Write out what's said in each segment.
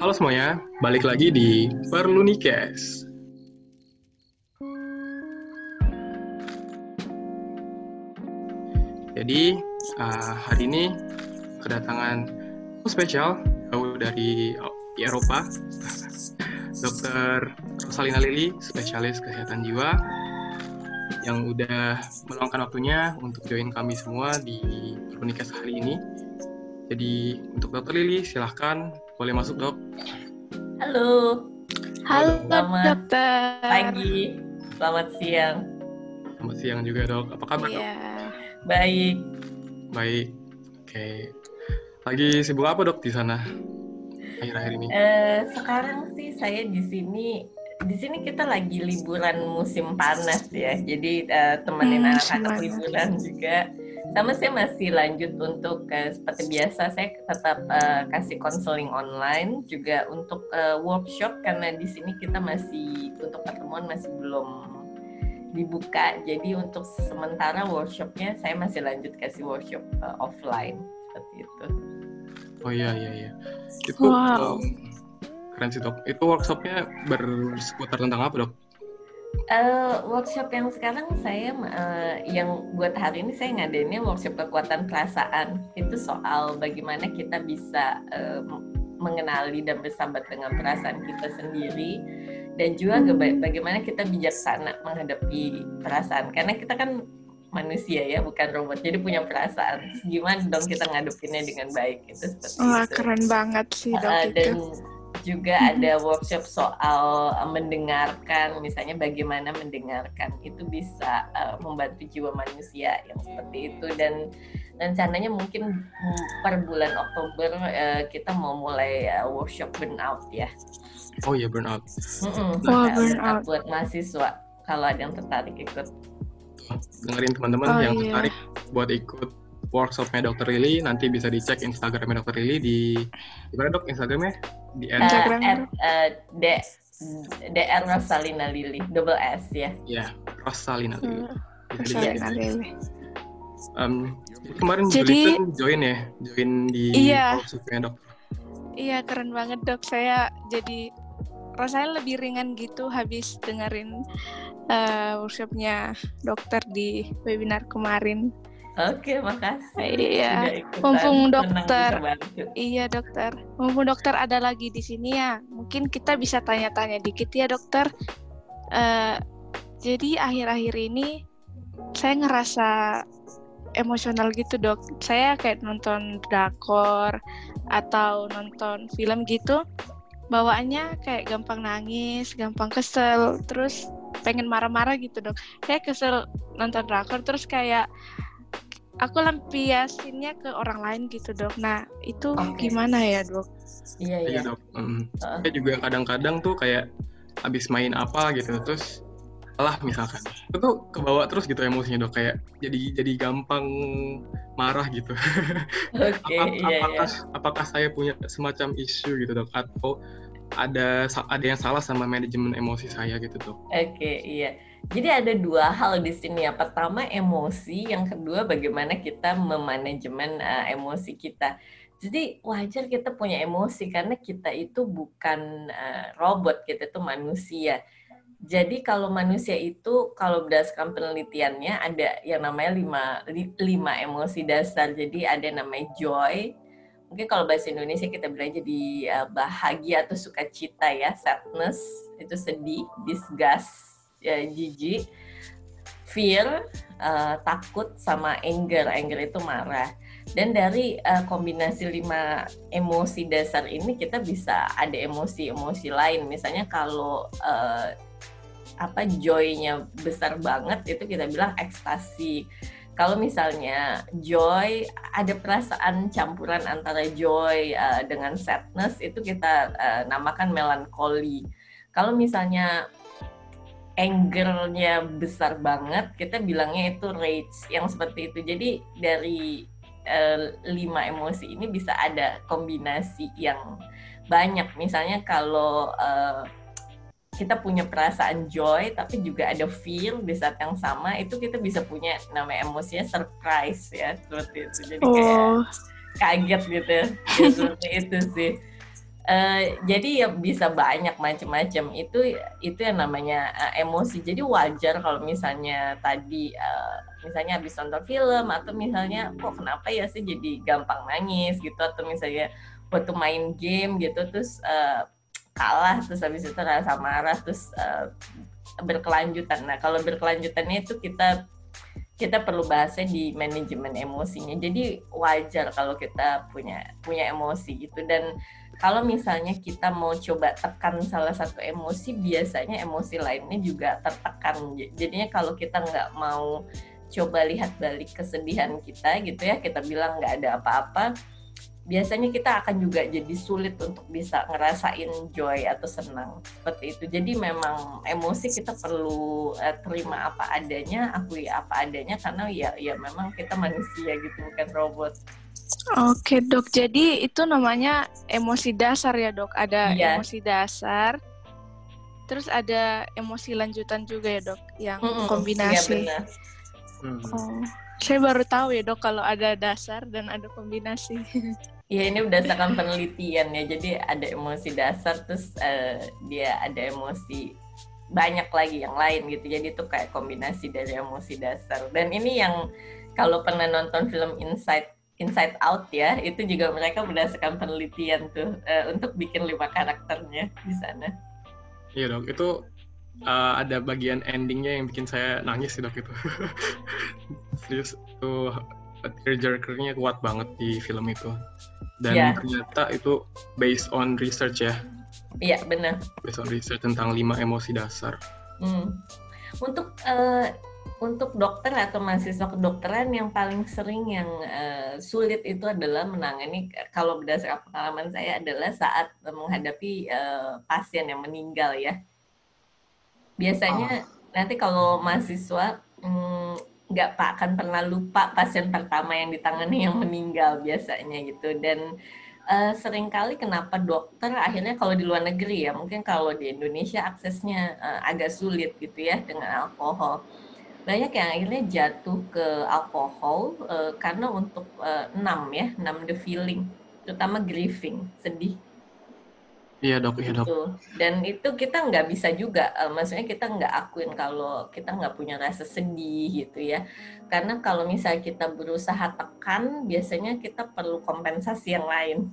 Halo semuanya, balik lagi di Perlu Nikes. Jadi uh, hari ini kedatangan spesial jauh dari Eropa, Dokter Rosalina Lili, spesialis kesehatan jiwa, yang udah meluangkan waktunya untuk join kami semua di Perlu Nikes hari ini. Jadi untuk Dokter Lili silahkan boleh masuk dok. Halo. Halo, Selamat dokter. Pagi. Selamat siang. Selamat siang juga dok. Apa kabar dok? Iya. Baik. Baik. Oke. Lagi sibuk apa dok di sana akhir-akhir ini? Eh, sekarang sih saya di sini di sini kita lagi liburan musim panas ya. Jadi eh, temenin Hmm, anak-anak liburan juga. Sama saya masih lanjut untuk eh, seperti biasa saya tetap eh, kasih konseling online juga untuk eh, workshop karena di sini kita masih untuk pertemuan masih belum dibuka. Jadi untuk sementara workshopnya saya masih lanjut kasih workshop eh, offline seperti itu. Oh iya iya iya. Itu Wow. um, keren sih dok. Itu workshopnya berseputar tentang apa dok? Eh, workshop yang sekarang saya eh, yang buat hari ini saya ngadainnya workshop kekuatan perasaan. Itu soal bagaimana kita bisa eh, mengenali dan bersahabat dengan perasaan kita sendiri. Dan juga keba- bagaimana kita bijaksana menghadapi perasaan. Karena kita kan manusia ya bukan robot. Jadi punya perasaan. Gimana dong kita ngadepinnya dengan baik? Itu seperti Wah, itu. keren banget sih dok Uh, itu. Juga ada workshop soal uh, mendengarkan, misalnya bagaimana mendengarkan itu bisa uh, membantu jiwa manusia yang seperti itu dan rencananya mungkin mm, per bulan Oktober uh, kita mau mulai uh, workshop burnout ya. Oh iya burnout. Mm-mm, Wah, uh, burnout. buat mahasiswa kalau ada yang tertarik ikut. Dengerin teman-teman Oh, yang iya. tertarik buat ikut workshopnya Dokter Lili, nanti bisa dicek Instagramnya Dokter Lili di di mana dok Instagramnya? Di Uh, Instagram. at, uh, D- DR Rosalina Lili, double S ya. ya Rosalina Lili. Hmm, Bisa Rosalina. Lili. Um, jadi kemarin Jadi- join ya, join di Iya. workshopnya dok. Iya, keren banget dok. Saya jadi rasanya lebih ringan gitu habis dengerin eh, workshopnya dokter di webinar kemarin. Oke, makasih. Iya. Mumpung dokter. Iya dokter. Mumpung dokter ada lagi di sini ya, mungkin kita bisa tanya-tanya dikit ya dokter. Eh, jadi akhir-akhir ini saya ngerasa emosional gitu dok. Saya kayak nonton drakor atau nonton film gitu, bawaannya kayak gampang nangis, gampang kesel, terus pengen marah-marah gitu dok. Kayak kesel nonton drakor terus kayak aku lampiasinnya ke orang lain gitu dok. Nah itu Oke. gimana ya dok? Iya, iya. Iya dok. Um, Heeh. saya juga kadang-kadang tuh kayak habis main apa gitu terus salah misalkan itu tuh kebawa terus gitu emosinya dok kayak jadi jadi gampang marah gitu Oke, Apa- iya, iya. apakah apakah saya punya semacam isu gitu dok atau ada ada yang salah sama manajemen emosi saya gitu dok Oke, iya. Jadi ada dua hal di sini ya. Pertama emosi, yang kedua bagaimana kita memanajemen uh, emosi kita. Jadi wajar kita punya emosi karena kita itu bukan uh, robot, kita itu manusia. Jadi kalau manusia itu kalau berdasarkan penelitiannya ada yang namanya lima, li- lima emosi dasar. Jadi ada yang namanya joy. Mungkin kalau bahasa Indonesia kita bilang jadi uh, bahagia atau sukacita ya, sadness itu sedih, disgust ya jijik, fear uh, takut sama anger, anger itu marah. Dan dari uh, kombinasi lima emosi dasar ini kita bisa ada emosi-emosi lain. Misalnya kalau uh, apa joy-nya besar banget itu kita bilang ekstasi. Kalau misalnya joy ada perasaan campuran antara joy uh, dengan sadness itu kita uh, namakan melankoli. Kalau misalnya anger-nya besar banget, kita bilangnya itu rage yang seperti itu. Jadi dari eh, lima emosi ini bisa ada kombinasi yang banyak. Misalnya kalau eh, kita punya perasaan joy, tapi juga ada fear di saat yang sama, itu kita bisa punya nama emosinya surprise ya seperti itu. Jadi kayak Oh, kaget gitu ya, Ya, seperti itu sih. Uh, jadi ya bisa banyak macam-macam itu itu yang namanya uh, emosi. Jadi wajar kalau misalnya tadi uh, misalnya habis nonton film atau misalnya kok kenapa ya sih jadi gampang nangis? gitu. Atau misalnya waktu main game gitu terus uh, kalah terus habis itu rasa marah terus uh, berkelanjutan. Nah kalau berkelanjutannya itu kita kita perlu bahasnya di manajemen emosinya. Jadi wajar kalau kita punya punya emosi gitu. Dan kalau misalnya kita mau coba tekan salah satu emosi, biasanya emosi lainnya juga tertekan. Jadinya kalau kita nggak mau coba lihat balik kesedihan kita gitu ya, kita bilang nggak ada apa-apa, biasanya kita akan juga jadi sulit untuk bisa ngerasain joy atau senang seperti itu. Jadi memang emosi kita perlu uh, terima apa adanya, akui apa adanya karena ya ya memang kita manusia gitu bukan robot. Oke dok, jadi itu namanya emosi dasar ya dok. Ada iya. emosi dasar, terus ada emosi lanjutan juga ya dok, yang mm -hmm. kombinasi. Iya Oh, saya baru tahu ya dok kalau ada dasar dan ada kombinasi. Ya ini berdasarkan penelitian ya. Jadi ada emosi dasar terus uh, dia ada emosi banyak lagi yang lain gitu. Jadi itu kayak kombinasi dari emosi dasar. Dan ini yang kalau pernah nonton film Inside Inside Out ya, itu juga mereka berdasarkan penelitian tuh uh, untuk bikin lima karakternya di sana. Iya dok, itu uh, ada bagian endingnya yang bikin saya nangis sih dok itu. Serius tuh tearjerkernya kuat banget di film itu dan yeah. ternyata itu based on research ya iya yeah, benar based on research tentang lima emosi dasar hmm. untuk uh, untuk dokter atau mahasiswa kedokteran yang paling sering yang uh, sulit itu adalah menangani kalau berdasarkan pengalaman saya adalah saat menghadapi uh, pasien yang meninggal ya. Biasanya oh. nanti kalau mahasiswa hmm, nggak pak akan pernah lupa pasien pertama yang ditangani yang meninggal biasanya gitu. Dan uh, sering kali kenapa dokter akhirnya kalau di luar negeri ya mungkin kalau di Indonesia aksesnya uh, agak sulit gitu ya dengan alkohol banyak yang akhirnya jatuh ke alkohol uh, karena untuk uh, enam ya enam the feeling terutama grieving sedih Iya dok, iya dok. Gitu. Dan itu kita nggak bisa juga, uh, maksudnya kita nggak akuin kalau kita nggak punya rasa sedih gitu ya. Karena kalau misalnya kita berusaha tekan, biasanya kita perlu kompensasi yang lain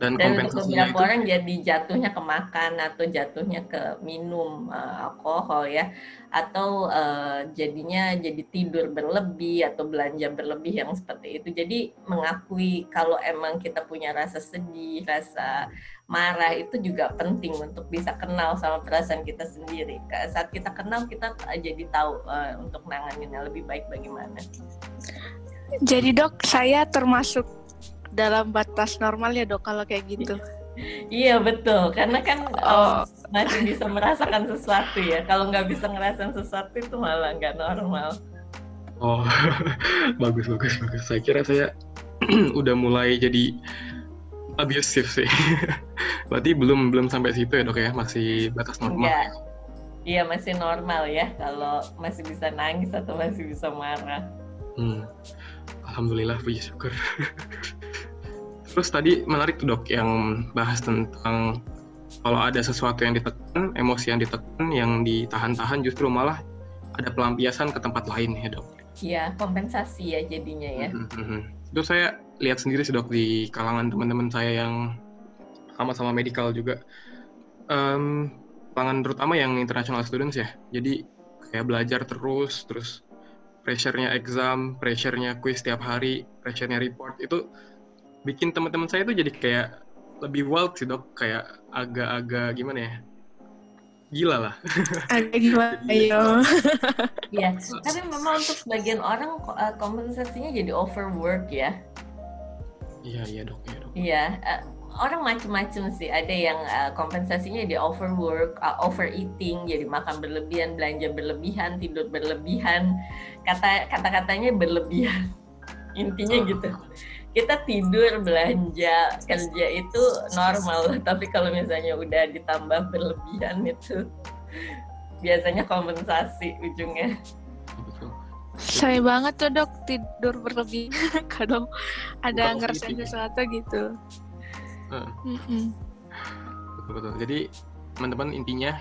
dan, dan untuk beberapa itu... orang jadi jatuhnya ke makan atau jatuhnya ke minum uh, alkohol ya. Atau uh, jadinya jadi tidur berlebih atau belanja berlebih yang seperti itu. Jadi mengakui kalau emang kita punya rasa sedih rasa marah itu juga penting untuk bisa kenal sama perasaan kita sendiri. Saat kita kenal kita jadi tahu uh, untuk nanganinnya lebih baik bagaimana. Jadi dok saya termasuk dalam batas normal ya dok kalau kayak gitu. Iya betul, karena kan oh. masih bisa merasakan sesuatu ya. Kalau nggak bisa ngerasain sesuatu itu malah nggak normal. Oh, bagus bagus bagus. Saya kira saya udah mulai jadi abusive sih. Berarti belum belum sampai situ ya dok ya, masih batas normal. Enggak. Iya masih normal ya kalau masih bisa nangis atau masih bisa marah. Hmm. Alhamdulillah puji syukur. Terus tadi menarik tuh dok yang bahas tentang kalau ada sesuatu yang ditekan, emosi yang ditekan, yang ditahan-tahan justru malah ada pelampiasan ke tempat lain ya dok. Iya, kompensasi ya jadinya ya. Mm-hmm. Itu saya lihat sendiri sih dok di kalangan teman-teman saya yang sama-sama medical juga. Um, kalangan terutama yang international students ya. Jadi kayak belajar terus, terus pressure-nya exam, pressure-nya quiz tiap hari, pressure-nya report itu bikin teman-teman saya tuh jadi kayak lebih wild sih dok. Kayak agak-agak gimana ya? Gila lah. Agak gila ayo ya tapi memang untuk sebagian orang uh, kompensasinya jadi overwork ya. Iya iya dok iya dok. Iya uh, orang macam-macam sih. Ada yang uh, kompensasinya jadi overwork uh, overeating jadi makan berlebihan belanja berlebihan tidur berlebihan. Kata kata katanya berlebihan. Intinya oh. gitu kita tidur belanja. Kerja itu normal. Tapi kalau misalnya udah ditambah berlebihan itu biasanya kompensasi ujungnya. Saya banget tuh dok. Tidur berlebihan. Kalau ada ngerasain sesuatu gitu. Betul betul. Jadi teman-teman intinya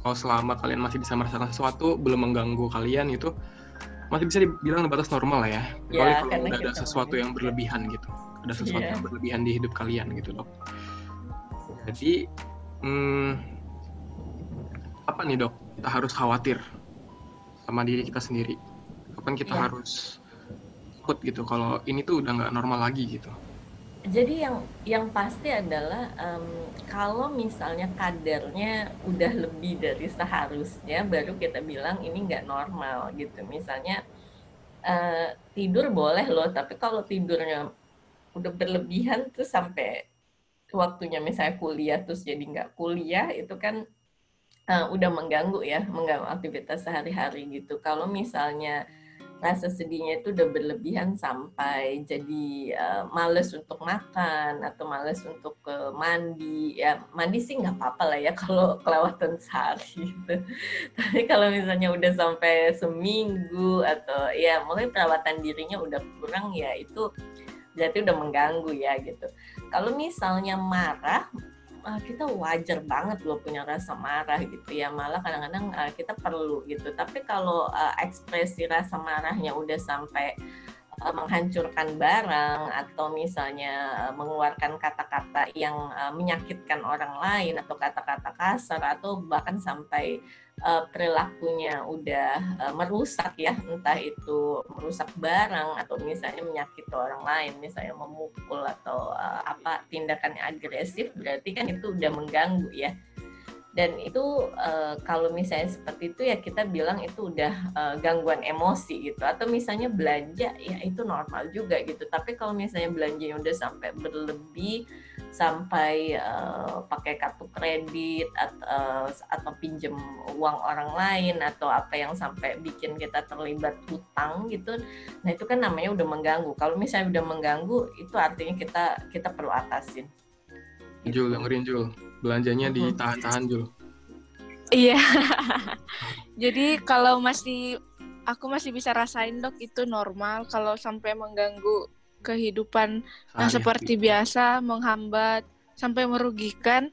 kalau selama kalian masih bisa merasakan sesuatu belum mengganggu kalian itu masih bisa dibilang batas normal lah ya. Ya, kalau ada sesuatu yang berlebihan gitu, ada sesuatu yeah. yang berlebihan di hidup kalian gitu dok. Jadi hmm, apa nih dok? Kita harus khawatir sama diri kita sendiri. Kapan kita yeah. harus takut gitu kalau ini tuh udah nggak normal lagi gitu jadi yang yang pasti adalah um, kalau misalnya kadarnya udah lebih dari seharusnya baru kita bilang ini nggak normal gitu. Misalnya uh, tidur boleh loh tapi kalau tidurnya udah berlebihan tuh sampai waktunya misalnya kuliah terus jadi nggak kuliah itu kan uh, udah mengganggu ya mengganggu aktivitas sehari-hari gitu. Kalau misalnya rasa sedihnya itu udah berlebihan sampai jadi uh, males untuk makan atau males untuk uh, mandi. Ya mandi sih nggak apa-apa lah ya kalau kelewatan sehari gitu. Tapi kalau misalnya udah sampai seminggu atau ya mulai perawatan dirinya udah kurang ya itu berarti udah mengganggu ya gitu. Kalau misalnya marah uh, kita wajar banget loh punya rasa marah gitu ya. Malah kadang-kadang uh, kita perlu gitu. Tapi kalau uh, ekspresi rasa marahnya udah sampai uh, menghancurkan barang atau misalnya uh, mengeluarkan kata-kata yang uh, menyakitkan orang lain atau kata-kata kasar atau bahkan sampai uh, perilakunya udah uh, merusak ya entah itu merusak barang atau misalnya menyakiti orang lain misalnya memukul atau uh, apa tindakannya agresif berarti kan itu udah mengganggu ya dan itu uh, kalau misalnya seperti itu ya kita bilang itu udah uh, gangguan emosi gitu. Atau misalnya belanja ya itu normal juga gitu. Tapi kalau misalnya belanjanya udah sampai berlebih sampai uh, pakai kartu kredit atau, atau pinjem uang orang lain atau apa yang sampai bikin kita terlibat hutang gitu nah itu kan namanya udah mengganggu. Kalau misalnya udah mengganggu itu artinya kita kita perlu atasin. Jul dengerin Jul belanjanya ditahan-tahan Jul iya. Jadi kalau masih aku masih bisa rasain dok itu normal. Kalau sampai mengganggu kehidupan yang seperti biasa menghambat sampai merugikan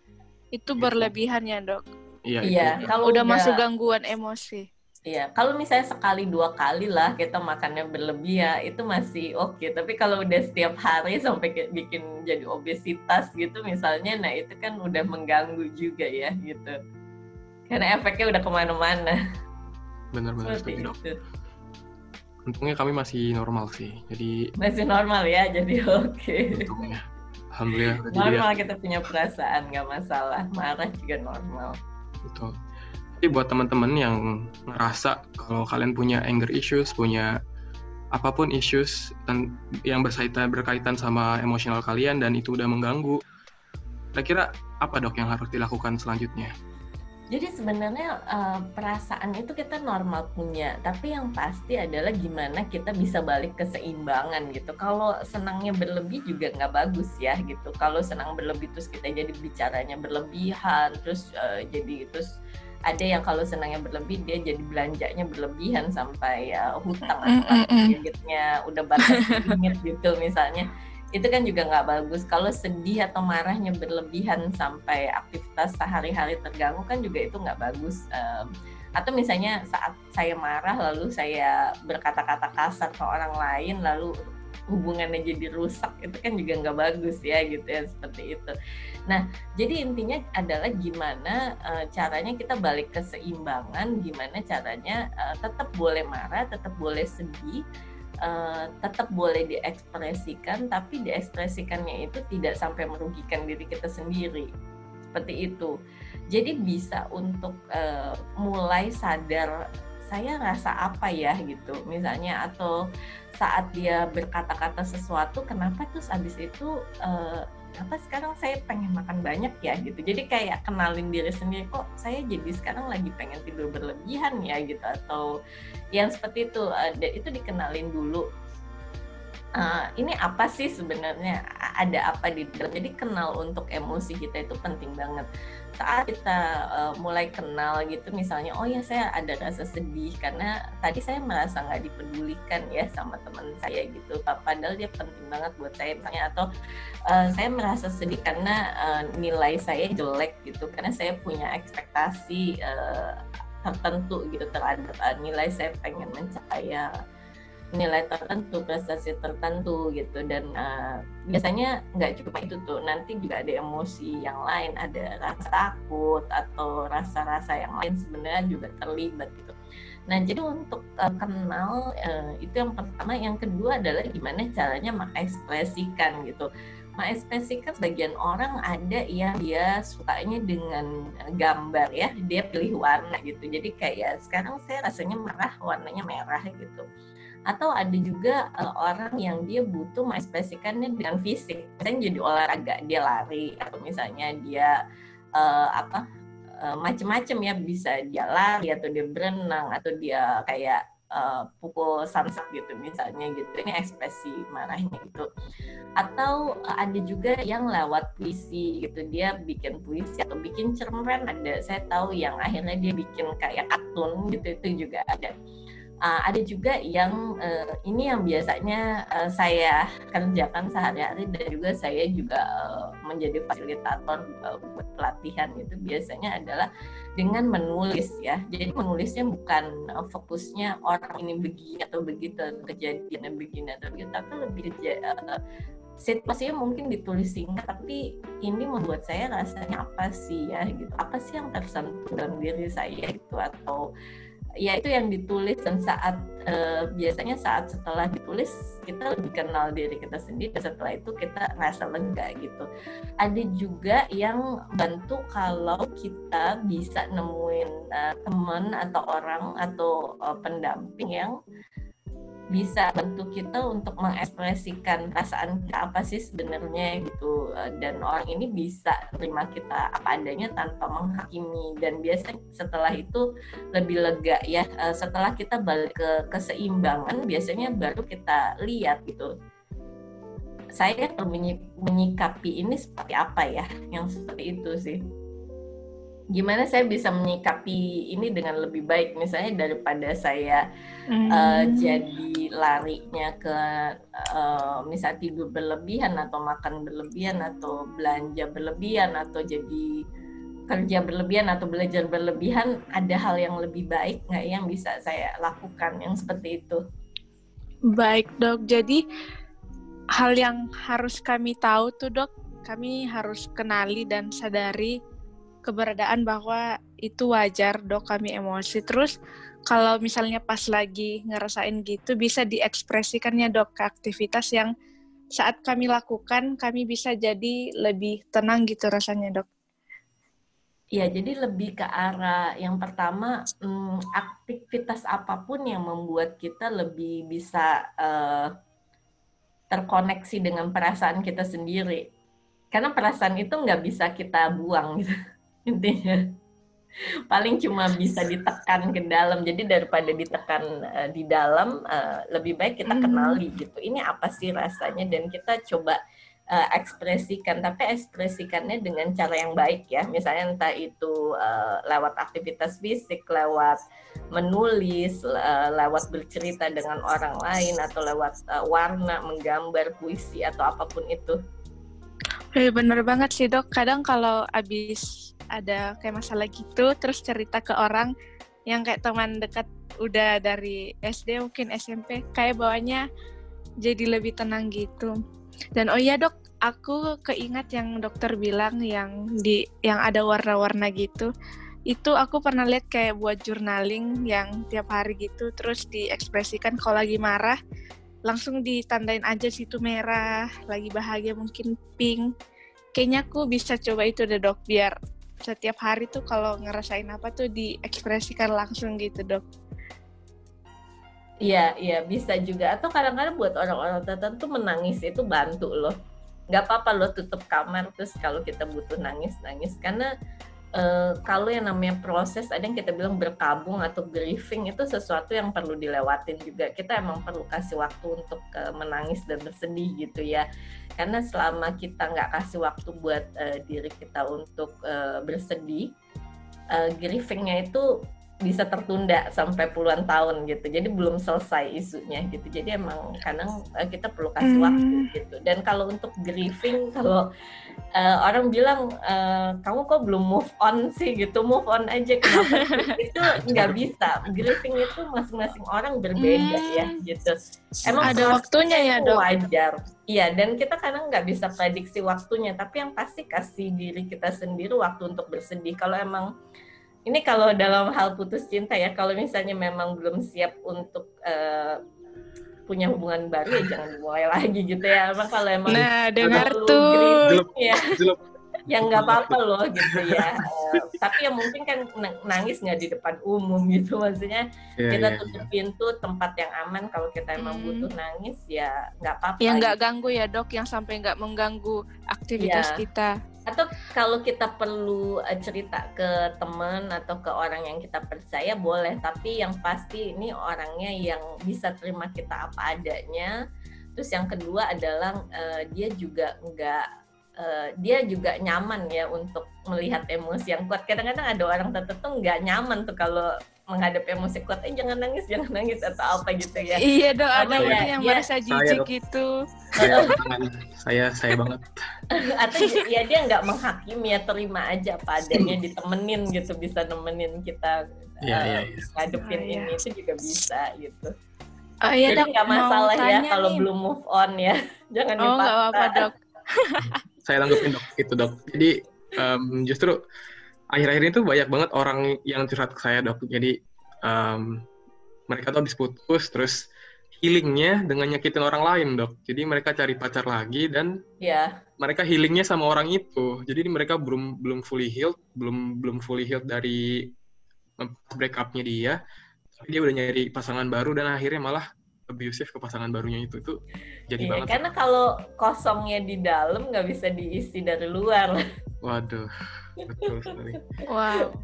itu berlebihan ya dok. Iya, iya kalau udah, udah masuk gangguan emosi Iya, kalau misalnya sekali dua kali lah kita makannya berlebih ya itu masih oke. Okay. Tapi kalau udah setiap hari sampai bikin jadi obesitas gitu misalnya, nah itu kan udah mengganggu juga ya gitu. Karena efeknya udah ke mana-mana. Benar-benar itu. Untungnya kami masih normal sih, jadi masih normal ya, jadi oke. Okay. Untungnya, alhamdulillah. Normal kita punya perasaan, nggak masalah. Marah juga normal. Betul. Jadi buat teman-teman yang ngerasa kalau kalian punya anger issues, punya apa pun issues yang berkaitan berkaitan sama emosional kalian dan itu udah mengganggu, kira-kira apa dok yang harus dilakukan selanjutnya? Jadi sebenarnya uh, perasaan itu kita normal punya, tapi yang pasti adalah gimana kita bisa balik ke seimbangan gitu. Kalau senangnya berlebih juga nggak bagus ya gitu. Kalau senang berlebih terus kita jadi bicaranya berlebihan, terus uh, jadi terus ada yang kalau senangnya berlebih dia jadi belanjanya berlebihan sampai uh, hutang atau kreditnya udah batas limit gitu misalnya. Itu kan juga nggak bagus. Kalau sedih atau marahnya berlebihan sampai aktivitas sehari-hari terganggu kan juga itu nggak bagus um, atau misalnya saat saya marah lalu saya berkata-kata kasar ke orang lain lalu hubungannya jadi rusak itu kan juga nggak bagus ya gitu ya seperti itu. Nah jadi intinya adalah gimana uh, caranya kita balik ke seimbangan, gimana caranya uh, tetap boleh marah, tetap boleh sedih, uh, tetap boleh diekspresikan, tapi diekspresikannya itu tidak sampai merugikan diri kita sendiri. Seperti itu. Jadi bisa untuk uh, mulai sadar saya rasa apa ya? gitu misalnya. Atau saat dia berkata-kata sesuatu kenapa? Terus abis itu uh, apa sekarang saya pengen makan banyak ya gitu. Jadi kayak kenalin diri sendiri kok saya jadi sekarang lagi pengen tidur berlebihan ya gitu. Atau yang seperti itu uh, itu dikenalin dulu uh, ini apa sih sebenarnya? Ada apa di dalam? Jadi kenal untuk emosi kita itu penting banget. Saat kita uh, mulai kenal gitu misalnya oh ya saya ada rasa sedih karena tadi saya merasa nggak dipedulikan ya sama teman saya gitu. Padahal dia penting banget buat saya misalnya. Atau uh, saya merasa sedih karena uh, nilai saya jelek gitu. Karena saya punya ekspektasi uh, tertentu gitu terhadap nilai saya pengen mencapai nilai tertentu, prestasi tertentu gitu dan uh, biasanya nggak cuma itu tuh nanti juga ada emosi yang lain, ada rasa takut atau rasa-rasa yang lain sebenarnya juga terlibat gitu. Nah jadi untuk uh, kenal uh, itu yang pertama, yang kedua adalah gimana caranya mengekspresikan gitu. Mengekspresikan sebagian orang ada yang dia sukanya dengan gambar ya, dia pilih warna gitu. Jadi kayak sekarang saya rasanya merah, warnanya merah gitu atau ada juga uh, orang yang dia butuh mengekspresikannya dengan fisik. Misalnya jadi olahraga dia lari atau misalnya dia uh, apa uh, macem-macem ya. Bisa dia lari atau dia berenang atau dia kayak uh, pukul sunset gitu misalnya gitu. Ini ekspresi marahnya gitu. Atau uh, ada juga yang lewat puisi gitu. Dia bikin puisi atau bikin cerpen. Ada saya tahu yang akhirnya dia bikin kayak kartun gitu itu juga ada uh, ada juga yang uh, ini yang biasanya uh, saya kerjakan sehari-hari dan juga saya juga uh, menjadi fasilitator uh, buat pelatihan itu biasanya adalah dengan menulis ya. Jadi menulisnya bukan uh, fokusnya orang ini begini atau begitu kejadiannya begini atau begitu tapi lebih uh, situasinya mungkin ditulis singkat tapi ini membuat saya rasanya apa sih ya gitu. Apa sih yang tersentuh dalam diri saya gitu atau ya itu yang ditulis dan saat uh, biasanya saat setelah ditulis kita lebih kenal diri kita sendiri. Dan setelah itu kita rasa lega gitu. Ada juga yang bantu kalau kita bisa nemuin uh, teman atau orang atau uh, pendamping yang bisa bantu kita untuk mengekspresikan perasaan kita apa sih sebenarnya gitu. Eh, dan orang ini bisa terima kita apa adanya tanpa menghakimi. Dan biasanya setelah itu lebih lega ya. Eh, setelah kita balik ke keseimbangan biasanya baru kita lihat gitu. Saya menyikapi ini seperti apa ya yang seperti itu sih gimana saya bisa menyikapi ini dengan lebih baik? Misalnya daripada saya mm. uh, jadi larinya ke uh, misal tidur berlebihan atau makan berlebihan atau belanja berlebihan atau jadi kerja berlebihan atau belajar berlebihan ada hal yang lebih baik nggak yang bisa saya lakukan yang seperti itu? Baik dok. Jadi hal yang harus kami tahu tuh dok kami harus kenali dan sadari keberadaan bahwa itu wajar dok kami emosi. Terus kalau misalnya pas lagi ngerasain gitu bisa diekspresikannya dok ke aktivitas yang saat kami lakukan kami bisa jadi lebih tenang gitu rasanya dok. Ya, jadi lebih ke arah yang pertama hmm, aktivitas apa pun yang membuat kita lebih bisa uh, terkoneksi dengan perasaan kita sendiri. Karena perasaan itu nggak bisa kita buang gitu intinya. Paling cuma bisa ditekan ke dalam. Jadi daripada ditekan uh, di dalam uh, lebih baik kita hmm. kenali gitu. Ini apa sih rasanya? Dan kita coba uh, ekspresikan. Tapi ekspresikannya dengan cara yang baik ya. Misalnya entah itu uh, lewat aktivitas fisik lewat menulis uh, lewat bercerita dengan orang lain atau lewat uh, warna menggambar puisi atau apa pun itu Eh, bener banget sih dok. Kadang kalau abis ada kayak masalah gitu, terus cerita ke orang yang kayak teman dekat udah dari SD mungkin SMP, kayak bawanya jadi lebih tenang gitu. Dan oh iya dok, aku keingat yang dokter bilang yang di yang ada warna-warna gitu. Itu aku pernah lihat kayak buat journaling yang tiap hari gitu, terus diekspresikan kalau lagi marah langsung ditandain aja situ merah, lagi bahagia mungkin pink. Kayaknya aku bisa coba itu deh dok, biar setiap hari tuh kalau ngerasain apa tuh diekspresikan langsung gitu dok. Iya, iya bisa juga. Atau kadang-kadang buat orang-orang tertentu menangis itu bantu loh. Gak apa-apa loh tutup kamar terus kalau kita butuh nangis nangis karena uh, kalau yang namanya proses ada yang kita bilang berkabung atau grieving itu sesuatu yang perlu dilewatin juga kita emang perlu kasih waktu untuk uh, menangis dan bersedih gitu ya karena selama kita nggak kasih waktu buat uh, diri kita untuk uh, bersedih uh, grievingnya itu bisa tertunda sampai puluhan tahun gitu. Jadi belum selesai isunya gitu. Jadi emang kadang uh, kita perlu kasih hmm. waktu gitu. Dan kalau untuk grieving kalau uh, orang bilang uh, kamu kok belum move on sih gitu. Move on aja kenapa? itu nggak bisa. Grieving itu masing-masing orang berbeda ya, hmm. ya gitu. Emang ada waktunya ya, Dok. Wajar. Iya, dan kita kadang nggak bisa prediksi waktunya, tapi yang pasti kasih diri kita sendiri waktu untuk bersedih. Kalau emang ini kalau dalam hal putus cinta ya kalau misalnya memang belum siap untuk uh, punya hubungan baru ya jangan mulai lagi gitu ya. Emang kalau emang nah dengar tuh. ya. Yang nggak apa-apa loh gitu ya. Uh, tapi ya mungkin kan nangis nggak di depan umum gitu. Maksudnya yeah, kita yeah, tutup yeah. pintu tempat yang aman. Kalau kita emang hmm. butuh nangis ya nggak apa-apa yang nggak gitu. ganggu ya dok. Yang sampai nggak mengganggu aktivitas yeah. kita atau kalau kita perlu uh, cerita ke teman atau ke orang yang kita percaya boleh. Tapi yang pasti ini orangnya yang bisa terima kita apa adanya. Terus yang kedua adalah uh, dia juga enggak uh, dia juga nyaman ya untuk melihat emosi yang kuat. Kadang-kadang ada orang tertentu nggak nyaman tuh kalau menghadapi emosi kuat, eh jangan nangis, jangan nangis atau apa gitu ya. Iya dong, ada ya, yang ya, merasa jijik gitu. Saya, saya, saya banget. atau ya dia nggak menghakimi ya terima aja padanya ditemenin gitu, bisa nemenin kita ya, uh, ya, ya. ngadepin oh, ini itu juga bisa gitu. Oh, iya, Jadi nggak masalah ya kalau belum move on ya, jangan oh, dipaksa. Oh apa dok. saya tanggupin dok itu dok. Jadi um, justru akhir-akhir ini tuh banyak banget orang yang curhat ke saya dok. Jadi um, mereka tuh habis putus, terus healingnya dengan nyakitin orang lain dok. Jadi mereka cari pacar lagi dan yeah. mereka healingnya sama orang itu. Jadi mereka belum belum fully healed, belum belum fully healed dari breakupnya dia. Tapi dia udah nyari pasangan baru dan akhirnya malah abusive ke pasangan barunya itu tuh jadi iya, banget. Karena kalau kosongnya di dalam nggak bisa diisi dari luar. Waduh, betul sekali. Wow.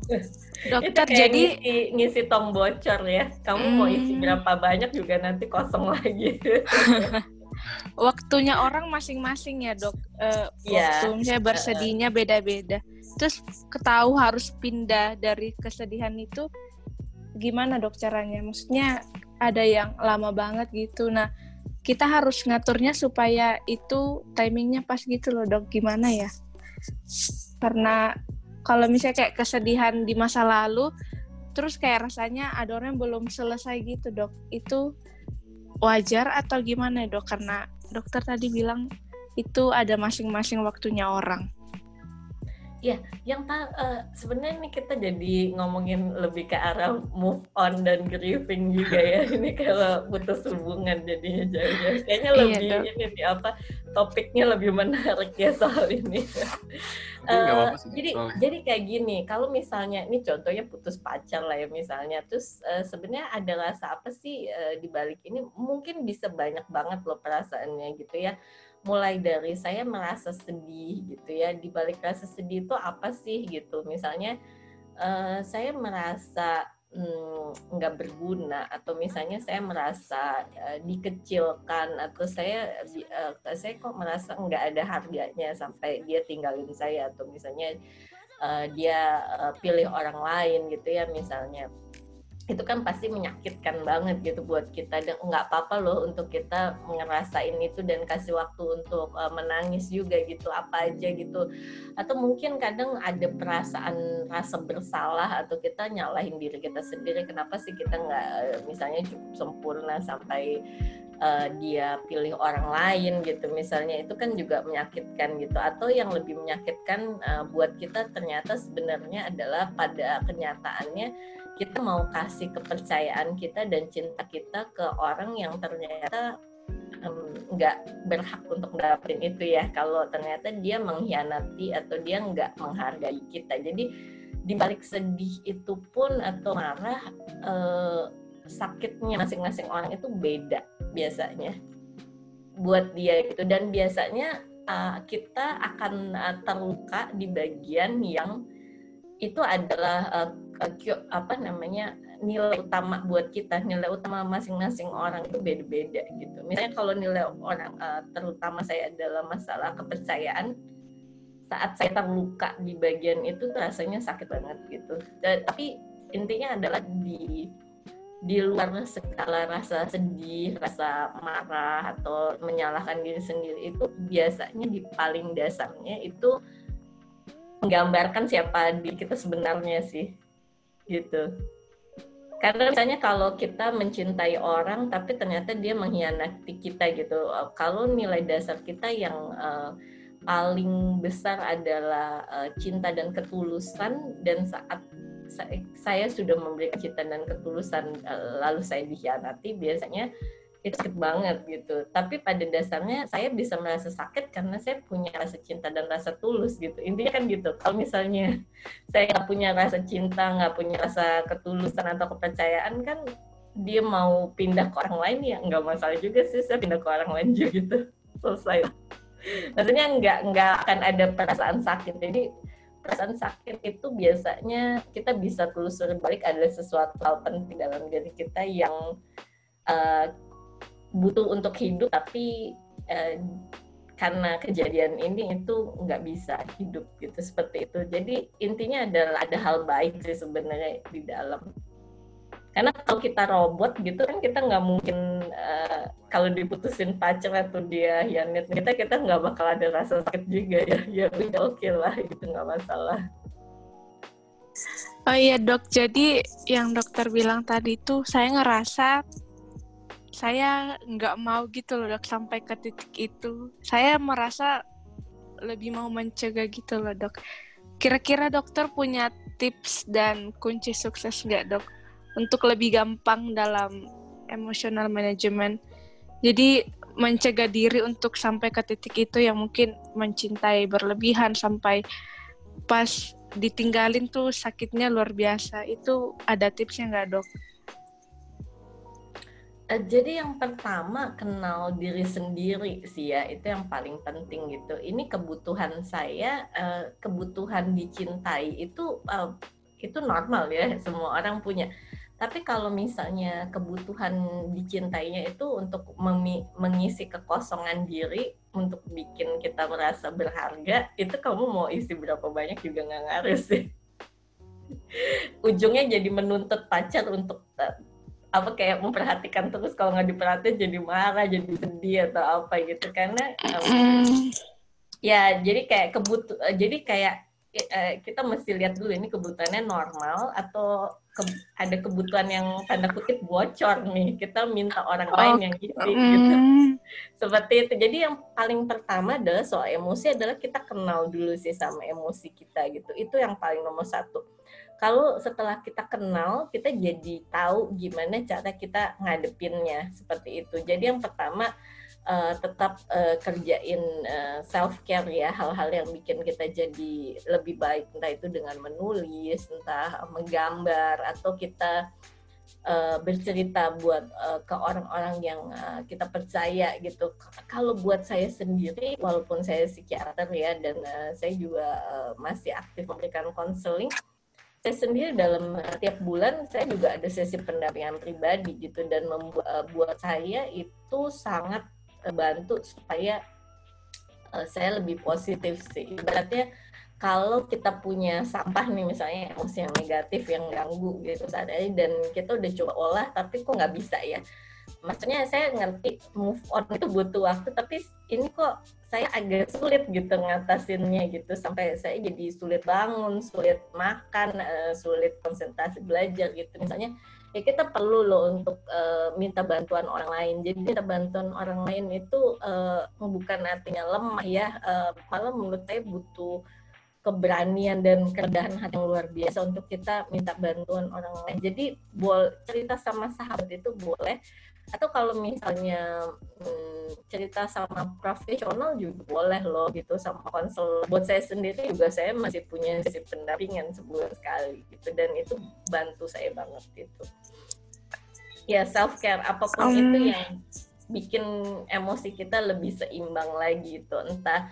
Dokter itu jadi ngisi, ngisi tong bocor ya. Kamu hmm. mau isi hmm. berapa banyak juga nanti kosong lagi. Waktunya orang masing-masing ya dok. Uh, yeah. Waktunya bersedihnya beda-beda. Terus ketahu harus pindah dari kesedihan itu gimana dok caranya? Maksudnya ada yang lama banget gitu. Nah, kita harus ngaturnya supaya itu timingnya pas gitu loh dok. Gimana ya? Karena kalau misalnya kayak kesedihan di masa lalu, terus kayak rasanya yang belum selesai gitu dok. Itu wajar atau gimana dok? Karena dokter tadi bilang itu ada masing-masing waktunya orang. Ya, yang uh, sebenarnya nih kita jadi ngomongin lebih ke arah move on dan grieving juga ya. Ini kalau putus hubungan jadinya jauh. Kayaknya iya, lebih iya, ini nih apa topiknya lebih menarik ya soal ini. uh, jadi soalnya. jadi kayak gini, kalau misalnya ini contohnya putus pacar lah ya misalnya, terus uh, sebenarnya ada rasa apa sih uh, di balik ini? Mungkin bisa banyak banget loh perasaannya gitu ya mulai dari saya merasa sedih gitu ya di balik rasa sedih itu apa sih gitu. Misalnya uh, saya merasa hmm, nggak hmm, berguna atau misalnya saya merasa uh, dikecilkan atau saya uh, saya kok merasa nggak ada harganya sampai dia tinggalin saya atau misalnya uh, dia uh, pilih orang lain gitu ya misalnya itu kan pasti menyakitkan banget gitu buat kita. Dan nggak apa-apa loh untuk kita ngerasain itu dan kasih waktu untuk uh, menangis juga gitu apa aja gitu. Atau mungkin kadang ada perasaan rasa bersalah atau kita nyalahin diri kita sendiri kenapa sih kita nggak misalnya cukup sempurna sampai uh, dia pilih orang lain gitu. Misalnya itu kan juga menyakitkan gitu. Atau yang lebih menyakitkan uh, buat kita ternyata sebenarnya adalah pada kenyataannya kita mau kasih kepercayaan kita dan cinta kita ke orang yang ternyata nggak um, berhak untuk dapetin itu ya. Kalau ternyata dia mengkhianati atau dia nggak menghargai kita. Jadi di balik sedih itu pun atau marah uh, sakitnya masing-masing orang itu beda biasanya buat dia gitu. Dan biasanya uh, kita akan uh, terluka di bagian yang itu adalah uh, apa namanya nilai utama buat kita nilai utama masing-masing orang itu beda-beda gitu. Misalnya kalau nilai orang uh, terutama saya adalah masalah kepercayaan saat saya terluka di bagian itu rasanya sakit banget gitu. Dan, tapi intinya adalah di di luar skala rasa sedih, rasa marah atau menyalahkan diri sendiri itu biasanya di paling dasarnya itu menggambarkan siapa diri kita sebenarnya sih gitu. Karena misalnya kalau kita mencintai orang tapi ternyata dia mengkhianati kita gitu. Kalau nilai dasar kita yang uh, paling besar adalah uh, cinta dan ketulusan dan saat saya sudah memberikan cinta dan ketulusan eh, lalu saya dikhianati biasanya sakit banget gitu. Tapi pada dasarnya saya bisa merasa sakit karena saya punya rasa cinta dan rasa tulus gitu. Intinya kan gitu. Kalau misalnya saya nggak punya rasa cinta, nggak punya rasa ketulusan atau kepercayaan kan dia mau pindah ke orang lain ya nggak masalah juga sih saya pindah ke orang lain juga gitu selesai. Maksudnya nggak nggak akan ada perasaan sakit. Jadi perasaan sakit itu biasanya kita bisa telusuri balik ada sesuatu hal penting dalam diri kita yang uh, butuh untuk hidup tapi uh, karena kejadian ini itu nggak bisa hidup gitu seperti itu. Jadi intinya adalah ada hal baik sih sebenarnya di dalam. Karena kalau kita robot gitu kan kita nggak mungkin uh, kalau diputusin pacar atau dia hianat kita kita nggak bakal ada rasa sakit juga ya. Ya udah oke okay lah gitu nggak masalah. Oh iya dok. Jadi yang dokter bilang tadi tuh saya ngerasa saya nggak mau gitu loh dok sampai ke titik itu saya merasa lebih mau mencegah gitu loh dok kira-kira dokter punya tips dan kunci sukses nggak dok untuk lebih gampang dalam emotional management. Jadi mencegah diri untuk sampai ke titik itu yang mungkin mencintai berlebihan sampai pas ditinggalin tuh sakitnya luar biasa. Itu ada tipsnya nggak dok? Eh, jadi yang pertama kenal diri sendiri sih ya itu yang paling penting gitu. Ini kebutuhan saya, eh, kebutuhan dicintai itu eh, itu normal ya semua orang punya tapi kalau misalnya kebutuhan dicintainya itu untuk mengisi kekosongan diri untuk bikin kita merasa berharga, itu kamu mau isi berapa banyak juga nggak ngaruh sih. Ujungnya jadi menuntut pacar untuk apa kayak memperhatikan terus kalau nggak diperhatiin jadi marah, jadi sedih atau apa gitu. Karena um, ya jadi kayak kebutuh jadi kayak uh, kita mesti lihat dulu ini kebutuhannya normal atau ke, ada kebutuhan yang tanda kutip bocor nih. Kita minta orang oh. lain yang isi mm. gitu. Seperti itu. Jadi yang paling pertama adalah soal emosi adalah kita kenal dulu sih sama emosi kita gitu. Itu yang paling nomor satu kalau setelah kita kenal kita jadi tahu gimana cara kita ngadepinnya seperti itu. Jadi yang pertama uh, tetap uh, kerjain uh, eh, self care ya hal-hal yang bikin kita jadi lebih baik. Entah itu dengan menulis entah menggambar atau kita uh, bercerita buat uh, ke orang-orang yang uh, kita percaya gitu. Kalau buat saya sendiri walaupun saya psikiater ya dan uh, saya juga uh, masih aktif memberikan konseling saya sendiri dalam tiap bulan saya juga ada sesi pendampingan pribadi gitu dan membuat saya itu sangat bantu supaya uh, saya lebih positif sih. Ibaratnya kalau kita punya sampah nih misalnya emosi yang negatif yang ganggu gitu saat dan kita udah coba olah tapi kok nggak bisa ya maksudnya saya ngerti move on itu butuh waktu tapi ini kok saya agak sulit gitu ngatasinnya gitu sampai saya jadi sulit bangun sulit makan eh, sulit konsentrasi belajar gitu misalnya ya kita perlu loh untuk uh, minta bantuan orang lain. Jadi minta bantuan orang lain itu uh, bukan artinya lemah ya, uh, malah menurut saya butuh keberanian dan kerendahan hati yang luar biasa untuk kita minta bantuan orang lain. Jadi boleh cerita sama sahabat itu boleh, atau kalau misalnya hmm, cerita sama profesional juga boleh loh gitu sama konsel buat saya sendiri juga saya masih punya si pendampingan sebulan sekali gitu dan itu bantu saya banget gitu. Ya self care apa pun um. itu yang bikin emosi kita lebih seimbang lagi itu entah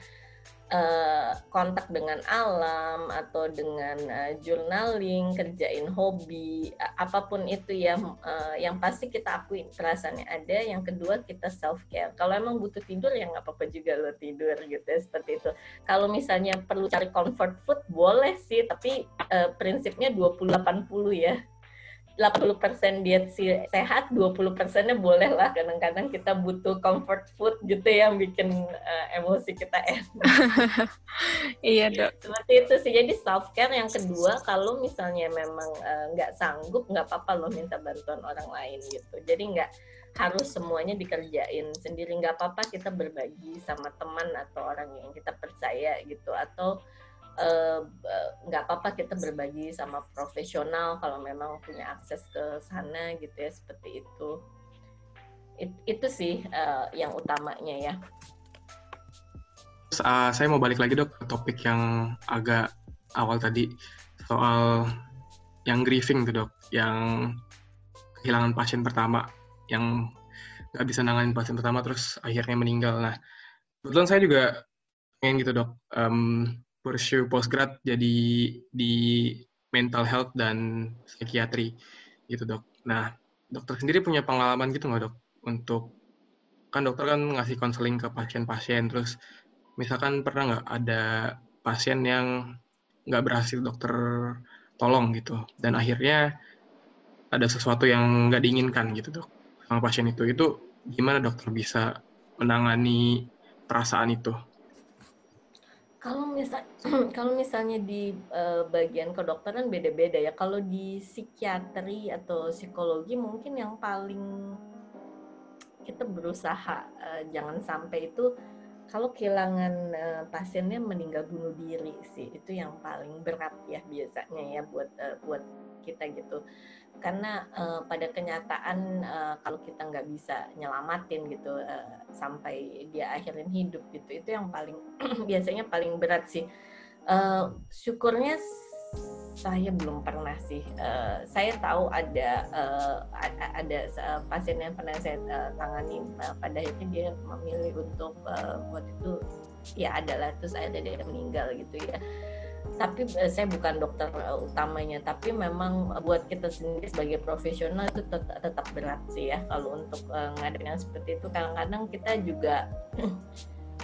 uh, kontak dengan alam atau dengan uh, journaling, kerjain hobi, uh, apa pun itu ya, uh, yang pasti kita akui perasaannya ada. Yang kedua kita self care. Kalau emang butuh tidur ya nggak apa-apa juga lo tidur gitu ya seperti itu. Kalau misalnya perlu cari comfort food boleh sih, tapi uh, prinsipnya 20-80 ya. 80% diet sehat, 20 persennya boleh lah kadang-kadang kita butuh comfort food gitu yang bikin uh, emosi kita enak. iya dok. Seperti itu sih. Jadi self care yang kedua kalau misalnya memang eh, nggak uh, sanggup nggak apa-apa lo minta bantuan orang lain gitu. Jadi nggak harus semuanya dikerjain sendiri nggak apa-apa kita berbagi sama teman atau orang yang kita percaya gitu atau nggak uh, apa-apa kita berbagi sama profesional kalau memang punya akses ke sana gitu ya seperti itu. It, itu sih uh, yang utamanya ya. Uh, saya mau balik lagi dok ke topik yang agak awal tadi soal yang grieving tuh dok yang kehilangan pasien pertama yang nggak bisa nanganin pasien pertama terus akhirnya meninggal. Nah kebetulan saya juga pengen gitu dok um, pursue postgrad jadi di mental health dan psikiatri gitu dok. Nah dokter sendiri punya pengalaman gitu nggak dok untuk kan dokter kan ngasih konseling ke pasien-pasien terus misalkan pernah nggak ada pasien yang nggak berhasil dokter tolong gitu dan akhirnya ada sesuatu yang nggak diinginkan gitu dok sama pasien itu itu gimana dokter bisa menangani perasaan itu kalau misal kalau misalnya di uh, bagian kedokteran beda-beda ya. Kalau di psikiatri atau psikologi mungkin yang paling kita berusaha uh, jangan sampai itu kalau kehilangan uh, pasiennya meninggal bunuh diri sih itu yang paling berat ya biasanya ya buat uh, buat kita gitu. Karena uh, pada kenyataan uh, kalau kita nggak bisa nyelamatin gitu uh, sampai dia akhirin hidup gitu itu yang paling biasanya paling berat sih. Uh, syukurnya saya belum pernah sih uh, saya tahu ada uh, ada uh, pasien yang pernah saya uh, tangani uh, pada akhirnya dia memilih untuk uh, buat itu ya adalah terus ada dia meninggal gitu ya. Tapi uh, saya bukan dokter uh, utamanya tapi memang buat kita sendiri sebagai profesional itu tetap, tetap berat sih ya kalau untuk uh, ngadepin yang seperti itu. Kadang-kadang kita juga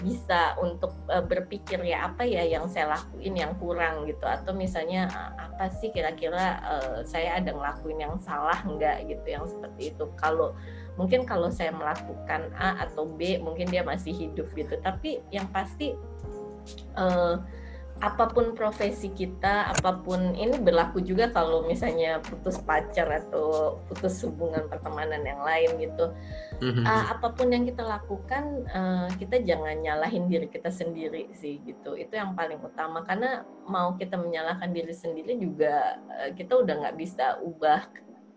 bisa untuk uh, berpikir ya apa ya yang saya lakuin yang kurang gitu? Atau misalnya uh, apa sih kira-kira uh, saya ada ngelakuin yang salah enggak gitu yang seperti itu? Kalau mungkin kalau saya melakukan A atau B mungkin dia masih hidup gitu. Tapi yang pasti uh, apa pun profesi kita, apa pun ini berlaku juga kalau misalnya putus pacar atau putus hubungan pertemanan yang lain gitu. Mm-hmm. Uh, apa pun yang kita lakukan, uh, kita jangan nyalahin diri kita sendiri sih gitu. Itu yang paling utama karena mau kita menyalahkan diri sendiri juga uh, kita udah nggak bisa ubah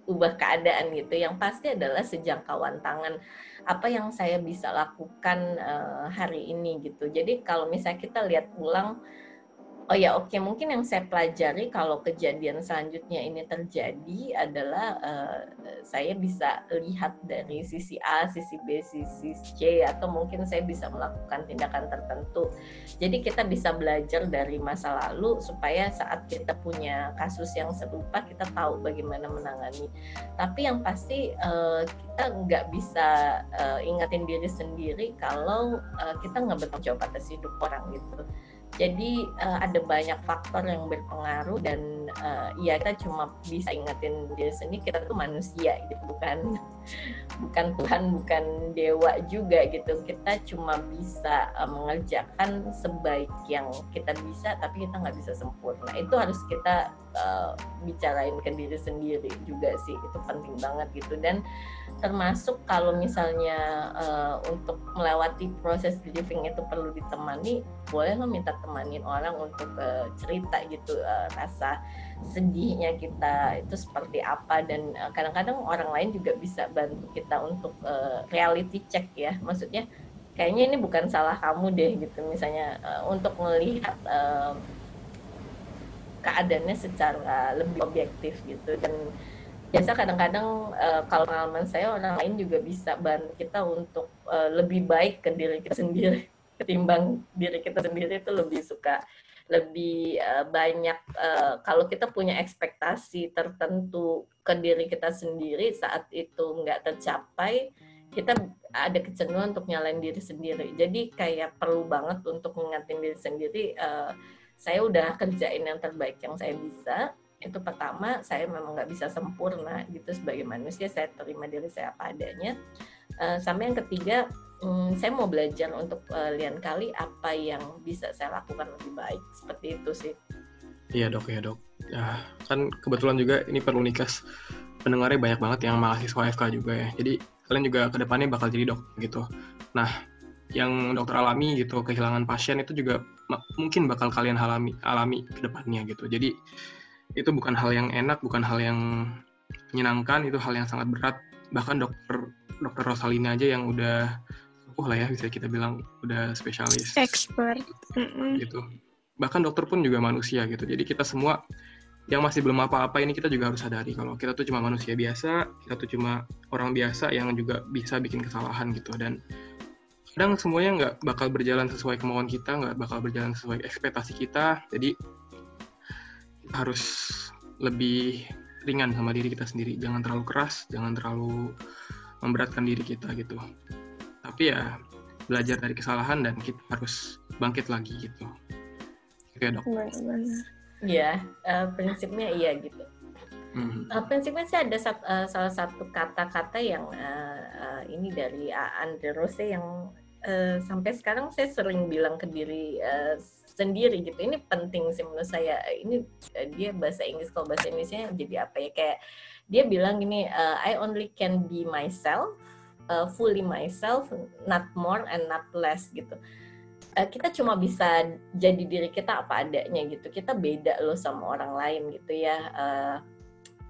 ubah keadaan gitu. Yang pasti adalah sejangkauan tangan apa yang saya bisa lakukan uh, hari ini gitu. Jadi kalau misalnya kita lihat ulang Oh ya, oke. Okay. Mungkin yang saya pelajari kalau kejadian selanjutnya ini terjadi adalah uh, saya bisa lihat dari sisi A, sisi B, sisi C, atau mungkin saya bisa melakukan tindakan tertentu. Jadi kita bisa belajar dari masa lalu supaya saat kita punya kasus yang serupa kita tahu bagaimana menangani. Tapi yang pasti uh, kita nggak bisa uh, ingatin diri sendiri kalau uh, kita nggak bertanggung jawab atas hidup orang gitu jadi uh, ada banyak faktor yang berpengaruh dan uh, ya kita cuma bisa ingetin diri sendiri kita tuh manusia gitu bukan bukan Tuhan bukan dewa juga gitu. Kita cuma bisa uh, mengerjakan sebaik yang kita bisa tapi kita nggak bisa sempurna. Itu harus kita uh, bicarain ke diri sendiri juga sih. Itu penting banget gitu. Dan termasuk kalau misalnya uh, untuk melewati proses grieving itu perlu ditemani boleh lo minta temanin orang untuk uh, cerita gitu uh, rasa sedihnya kita itu seperti apa dan kadang-kadang uh, orang lain juga bisa bantu kita untuk uh, reality check ya. Maksudnya kayaknya ini bukan salah kamu deh gitu. Misalnya uh, untuk melihat keadaannya secara lebih objektif gitu. Dan biasa kadang-kadang kalau pengalaman saya orang lain juga bisa bantu kita untuk uh, lebih baik ke diri kita sendiri. Ketimbang diri kita sendiri itu lebih suka lebih uh, banyak uh, kalau kita punya ekspektasi tertentu ke diri kita sendiri saat itu nggak tercapai kita ada kecenderungan untuk nyalain diri sendiri. Jadi kayak perlu banget untuk mengingatin diri sendiri uh, saya udah kerjain yang terbaik yang saya bisa. Itu pertama saya memang nggak bisa sempurna gitu sebagai manusia saya terima diri saya apa adanya uh, sampai yang ketiga hmm, saya mau belajar untuk uh, lian kali apa yang bisa saya lakukan lebih baik. Seperti itu sih. Iya dok. Ya dok. Ya kan kebetulan juga ini perlu nikas pendengarnya banyak banget yang mahasiswa FK juga ya. Jadi kalian juga ke depannya bakal jadi dok gitu. Nah yang dokter alami gitu kehilangan pasien itu juga mungkin bakal kalian alami alami ke depannya gitu. Jadi itu bukan hal yang enak bukan hal yang menyenangkan itu hal yang sangat berat. Bahkan dokter dokter Rosalina aja yang udah sepuh lah ya bisa kita bilang udah spesialis. Expert. Gitu. Bahkan dokter pun juga manusia gitu. Jadi kita semua yang masih belum apa-apa ini kita juga harus sadari kalau kita tuh cuma manusia biasa kita tuh cuma orang biasa yang juga bisa bikin kesalahan gitu. Dan kadang semuanya nggak bakal berjalan sesuai kemauan kita nggak bakal berjalan sesuai ekspektasi kita. Jadi kita harus lebih ringan sama diri kita sendiri. Jangan terlalu keras jangan terlalu memberatkan diri kita gitu. Tapi ya belajar dari kesalahan dan kita harus bangkit lagi gitu. Oke dok? Iya uh, prinsipnya iya gitu. Hmm. Uh, prinsipnya sih ada sat, uh, salah satu kata-kata yang uh, uh, ini dari Andre Rose yang uh, sampai sekarang saya sering bilang ke diri uh, sendiri gitu. Ini penting sih menurut saya. Ini uh, dia bahasa Inggris kalau bahasa Indonesia jadi apa ya? Kayak dia bilang gini, uh, I only can be myself uh, fully myself, not more and not less gitu. Uh, kita cuma bisa jadi diri kita apa adanya gitu. Kita beda loh sama orang lain gitu ya. Uh,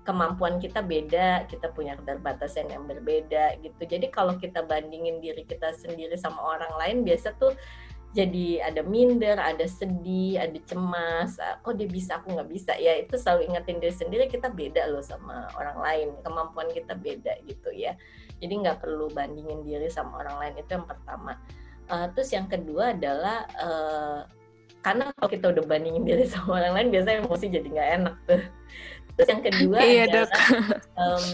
kemampuan kita beda, kita punya keterbatasan yang berbeda gitu. Jadi kalau kita bandingin diri kita sendiri sama orang lain, biasa tuh jadi ada minder, ada sedih, ada cemas. Ah, kok dia bisa, aku nggak bisa. Ya itu selalu ingetin diri sendiri kita beda loh sama orang lain. Kemampuan kita beda gitu ya jadi nggak perlu bandingin diri sama orang lain itu yang pertama uh, terus yang kedua adalah uh, karena kalau kita udah bandingin diri sama orang lain biasanya emosi jadi nggak enak tuh terus yang kedua iya, adalah um,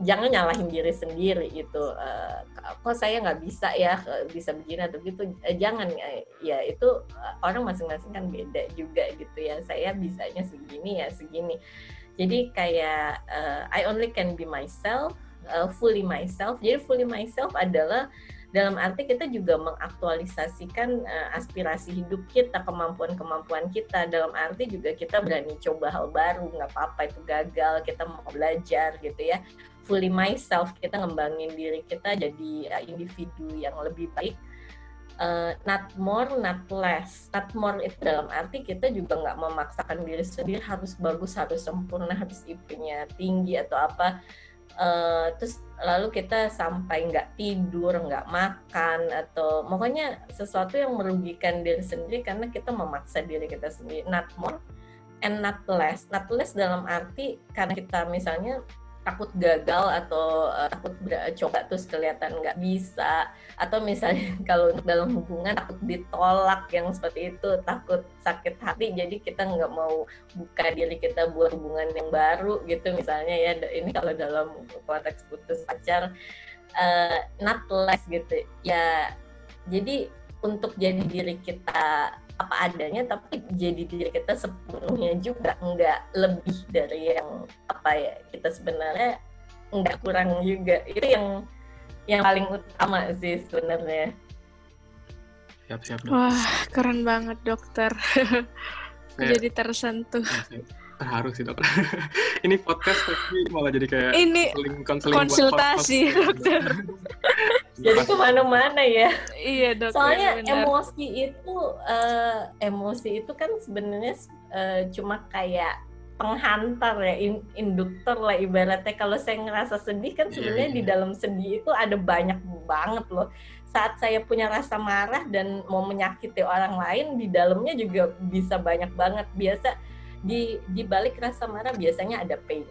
jangan nyalahin diri sendiri gitu uh, kok saya nggak bisa ya bisa begini atau gitu uh, jangan ya itu orang masing-masing kan beda juga gitu ya saya bisanya segini ya segini jadi kayak I only can be myself fully myself. Jadi fully myself adalah dalam arti kita juga mengaktualisasikan uh, aspirasi hidup kita, kemampuan-kemampuan kita. Dalam arti juga kita berani coba hal baru, nggak apa-apa itu gagal, kita mau belajar gitu ya. Fully myself, kita ngembangin diri kita jadi uh, individu yang lebih baik. Uh, not more, not less. Not more itu dalam arti kita juga nggak memaksakan diri sendiri harus bagus, harus sempurna, harus IP-nya tinggi atau apa uh, terus lalu kita sampai nggak tidur, nggak makan atau pokoknya sesuatu yang merugikan diri sendiri karena kita memaksa diri kita sendiri. Not more and not less. Not less dalam arti karena kita misalnya takut gagal atau uh, takut coba terus kelihatan nggak bisa. Atau misalnya kalau untuk dalam hubungan takut ditolak yang seperti itu takut sakit hati. Jadi kita nggak mau buka diri kita buat hubungan yang baru gitu misalnya ya. Ini kalau dalam konteks putus pacar uh, not less gitu. Ya jadi untuk jadi diri kita apa adanya tapi jadi diri kita sepenuhnya juga nggak lebih dari yang apa ya kita sebenarnya nggak kurang juga. Itu yang yang paling utama sih sebenarnya. Siap siap dok. wah keren banget dokter. Jadi tersentuh. Terharu sih dok. Ini podcast tapi malah jadi kayak ini konsultasi dokter jadi ke mana-mana ya. Iya dok soalnya ya, emosi itu uh, emosi itu kan sebenarnya uh, cuma kayak penghantar ya in, induktor lah ibaratnya. Kalau saya ngerasa sedih kan iya, sebenarnya yeah, yeah. di dalam sedih itu ada banyak banget loh. Saat saya punya rasa marah dan mau menyakiti orang lain di dalamnya juga bisa banyak banget. Biasa di di balik rasa marah biasanya ada pain.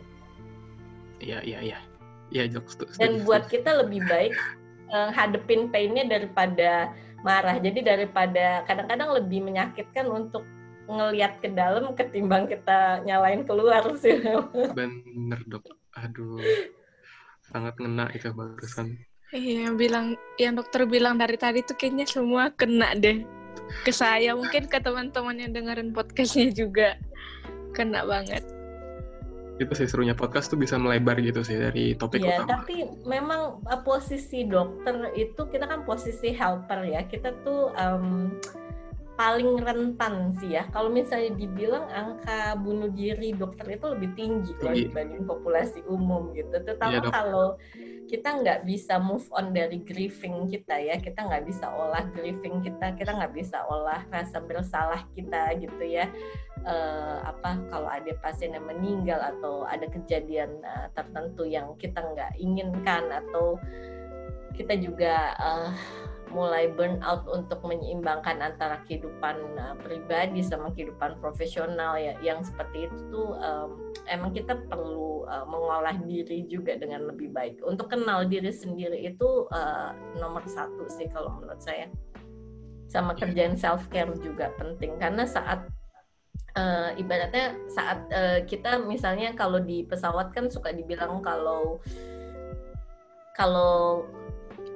Iya iya iya. Iya dan buat kita lebih baik hadepin painnya daripada marah. Jadi daripada kadang-kadang lebih menyakitkan untuk ngelihat ke dalam ketimbang kita nyalain keluar sih. Bener dok. Aduh, sangat ngena itu barusan. Iya, yang bilang yang dokter bilang dari tadi tuh kayaknya semua kena deh. Ke saya mungkin ke teman-teman yang dengerin podcastnya juga kena banget. Itu sih serunya podcast tuh bisa melebar gitu sih dari topik ya, utama. tapi memang uh, posisi dokter itu kita kan posisi helper ya. Kita tuh um, paling rentan sih ya. Kalau misalnya dibilang angka bunuh diri dokter itu lebih tinggi loh Tinggi. dibanding populasi umum gitu. Terutama Iya, Dok. Kita nggak bisa move on dari grieving kita ya, kita nggak bisa olah grieving kita, kita nggak bisa olah rasa bersalah kita gitu ya. Eh, apa kalau ada pasien yang meninggal atau ada kejadian eh, tertentu yang kita nggak inginkan atau kita juga eh, mulai burn out untuk menyeimbangkan antara kehidupan uh, pribadi sama kehidupan profesional ya. Yang seperti itu tuh um, emang kita perlu uh, mengolah diri juga dengan lebih baik. Untuk kenal diri sendiri itu uh, nomor satu sih kalau menurut saya. Sama kerjaan self care juga penting. Karena saat uh, ibaratnya saat uh, kita misalnya kalau di pesawat kan suka dibilang kalau kalau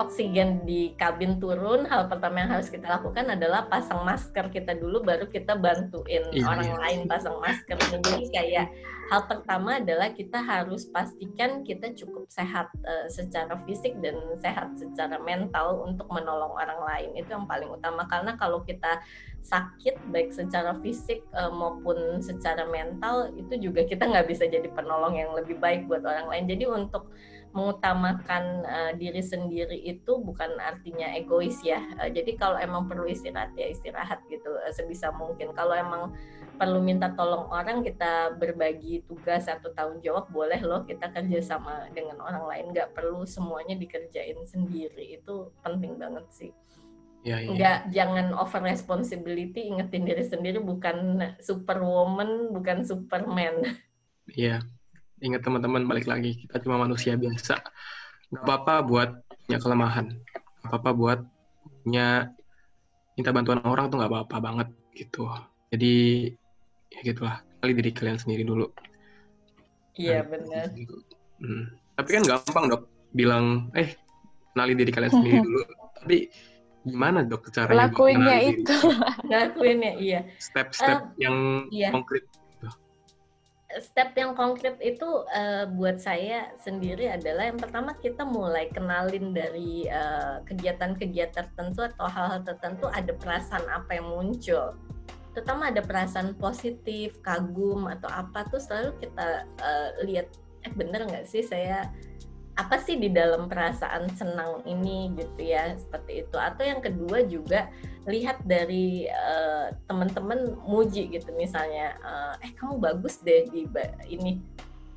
oksigen di kabin turun, hal pertama yang harus kita lakukan adalah pasang masker kita dulu, baru kita bantuin Iya, orang iya. lain pasang masker. Jadi kayak hal pertama adalah kita harus pastikan kita cukup sehat eh, secara fisik dan sehat secara mental untuk menolong orang lain. Itu yang paling utama karena kalau kita sakit baik secara fisik eh, maupun secara mental itu juga kita nggak bisa jadi penolong yang lebih baik buat orang lain. Jadi untuk mengutamakan uh, diri sendiri itu bukan artinya egois ya. Uh, jadi kalau emang perlu istirahat ya istirahat gitu uh, sebisa mungkin. Kalau emang perlu minta tolong orang kita berbagi tugas atau tanggung jawab boleh loh kita kerja sama dengan orang lain. Nggak perlu semuanya dikerjain sendiri itu penting banget sih. Iya, iya. Nggak jangan over responsibility ingetin diri sendiri bukan superwoman bukan superman. Iya. Ingat teman-teman balik lagi kita cuma manusia biasa. Gak apa-apa buat punya kelemahan. Gak apa-apa buat punya minta bantuan orang tuh gak apa-apa banget gitu. Jadi ya gitulah. Kali diri kalian sendiri dulu. Iya Nah, benar. Hmm. Tapi kan gampang dok bilang eh kenali diri kalian sendiri dulu. Tapi gimana dok caranya buat Lakuinnya itu. Ngakuin ya iya. Step-step yang iya. konkret. Step yang konkret itu eh, buat saya sendiri adalah yang pertama kita mulai kenalin dari eh, kegiatan-kegiatan tertentu atau hal-hal tertentu ada perasaan apa yang muncul. Terutama ada perasaan positif kagum atau apa tuh selalu kita eh, lihat eh bener nggak sih saya apa sih di dalam perasaan senang ini gitu ya seperti itu. Atau yang kedua juga lihat dari uh, teman-teman muji gitu misalnya uh, eh kamu bagus deh di ini.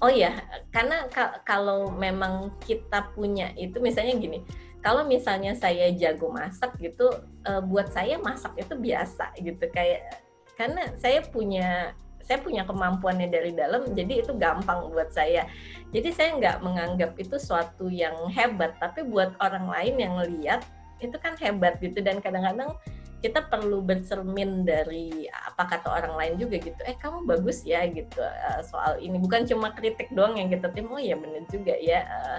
Oh ya karena ka- kalau memang kita punya itu misalnya gini kalau misalnya saya jago masak gitu uh, buat saya masak itu biasa gitu. Kayak karena saya punya saya punya kemampuannya dari dalam jadi itu gampang buat saya. Jadi saya nggak menganggap itu suatu yang hebat tapi buat orang lain yang lihat itu kan hebat gitu. Dan kadang-kadang kita perlu bercermin dari apa kata orang lain juga gitu. Eh kamu bagus ya gitu uh, soal ini. Bukan cuma kritik doang yang kita tim oh ya bener juga ya uh,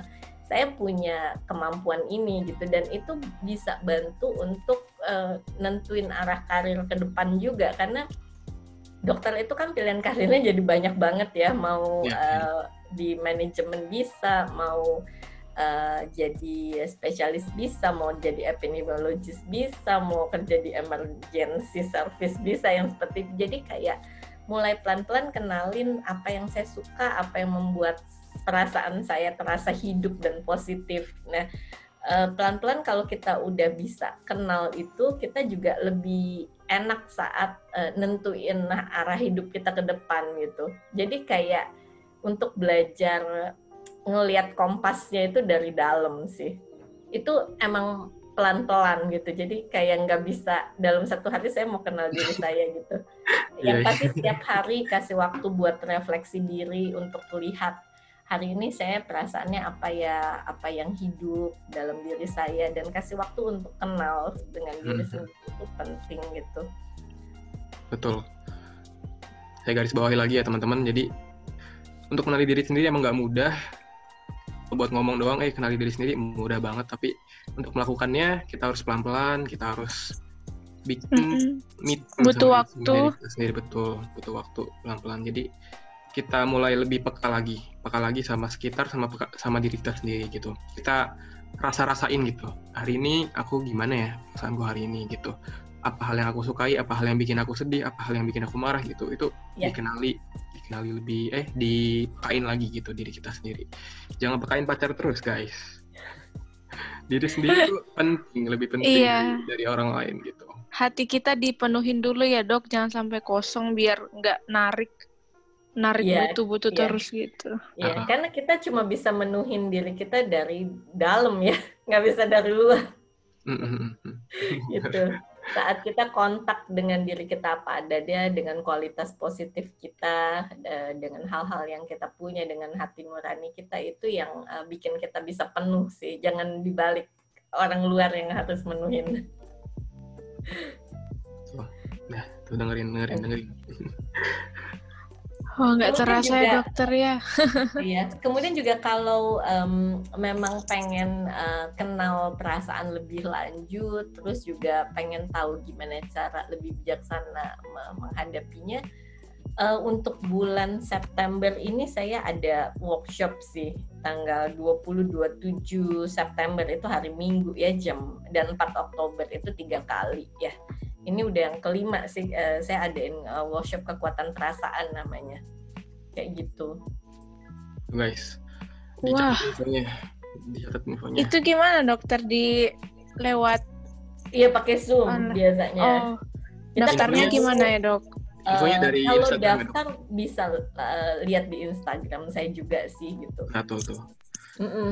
saya punya kemampuan ini gitu. Dan itu bisa bantu untuk uh, nentuin arah karir ke depan juga karena dokter itu kan pilihan karirnya jadi banyak banget ya mau Ya. uh, di manajemen bisa mau uh, jadi spesialis bisa mau jadi epidemiologis bisa mau kerja di emergency service bisa yang seperti itu. jadi kayak mulai pelan-pelan kenalin apa yang saya suka apa yang membuat perasaan saya terasa hidup dan positif nah eh, pelan-pelan kalau kita udah bisa kenal itu kita juga lebih enak saat eh, nentuin arah hidup kita ke depan gitu. Jadi kayak untuk belajar ngelihat kompasnya itu dari dalam sih. Itu emang pelan-pelan gitu. Jadi kayak nggak bisa dalam satu hari saya mau kenal diri saya gitu. Yang Iya, pasti setiap hari kasih waktu buat refleksi diri untuk lihat hari ini saya perasaannya apa ya apa yang hidup dalam diri saya dan kasih waktu untuk kenal dengan diri hmm. sendiri itu penting gitu. Betul. Saya garis bawahi lagi ya teman-teman. Jadi untuk kenali diri sendiri emang nggak mudah. Buat ngomong doang eh kenali diri sendiri mudah banget. Tapi untuk melakukannya kita harus pelan-pelan kita harus bikin mm -hmm. meet butuh waktu. sendiri, sendiri betul. Butuh waktu pelan-pelan. Jadi kita mulai lebih peka lagi, peka lagi sama sekitar, sama peka, sama diri kita sendiri gitu. Kita rasa-rasain gitu. Hari ini aku gimana ya perasaan gue hari ini gitu. Apa hal yang aku sukai, apa hal yang bikin aku sedih, apa hal yang bikin aku marah gitu. Itu yeah. dikenali, dikenali lebih eh dipekain lagi gitu diri kita sendiri. Jangan pekain pacar terus guys. Diri sendiri itu penting, lebih penting yeah. dari orang lain gitu. Hati kita dipenuhin dulu ya dok, jangan sampai kosong biar nggak narik narik yeah, butuh-butuh yeah. terus gitu. Iya, yeah, uh. karena kita cuma bisa menuhin diri kita dari dalam ya, nggak bisa dari luar. gitu. Saat kita kontak dengan diri kita apa adanya, dengan kualitas positif kita, dengan hal-hal yang kita punya, dengan hati nurani kita itu yang uh, bikin kita bisa penuh sih. Jangan dibalik orang luar yang harus menuhin. nah, tuh dengerin, dengerin, dengerin. Oh, nggak terasa ya dokter ya. iya. Kemudian juga kalau um, memang pengen uh, kenal perasaan lebih lanjut, terus juga pengen tahu gimana cara lebih bijaksana menghadapinya, uh, untuk bulan September ini saya ada workshop sih tanggal 20-27 September itu hari Minggu ya jam dan 4 Oktober itu tiga kali ya ini udah yang kelima sih uh, saya adain uh, workshop kekuatan perasaan namanya kayak gitu guys wah infonya dicatat infonya itu gimana dokter di lewat iya pakai zoom Mana? biasanya oh. daftarnya gimana ya dok Infonya dari uh, kalau Instagram daftar ya, bisa uh, lihat di Instagram saya juga sih gitu. Satu tuh. Mm -mm.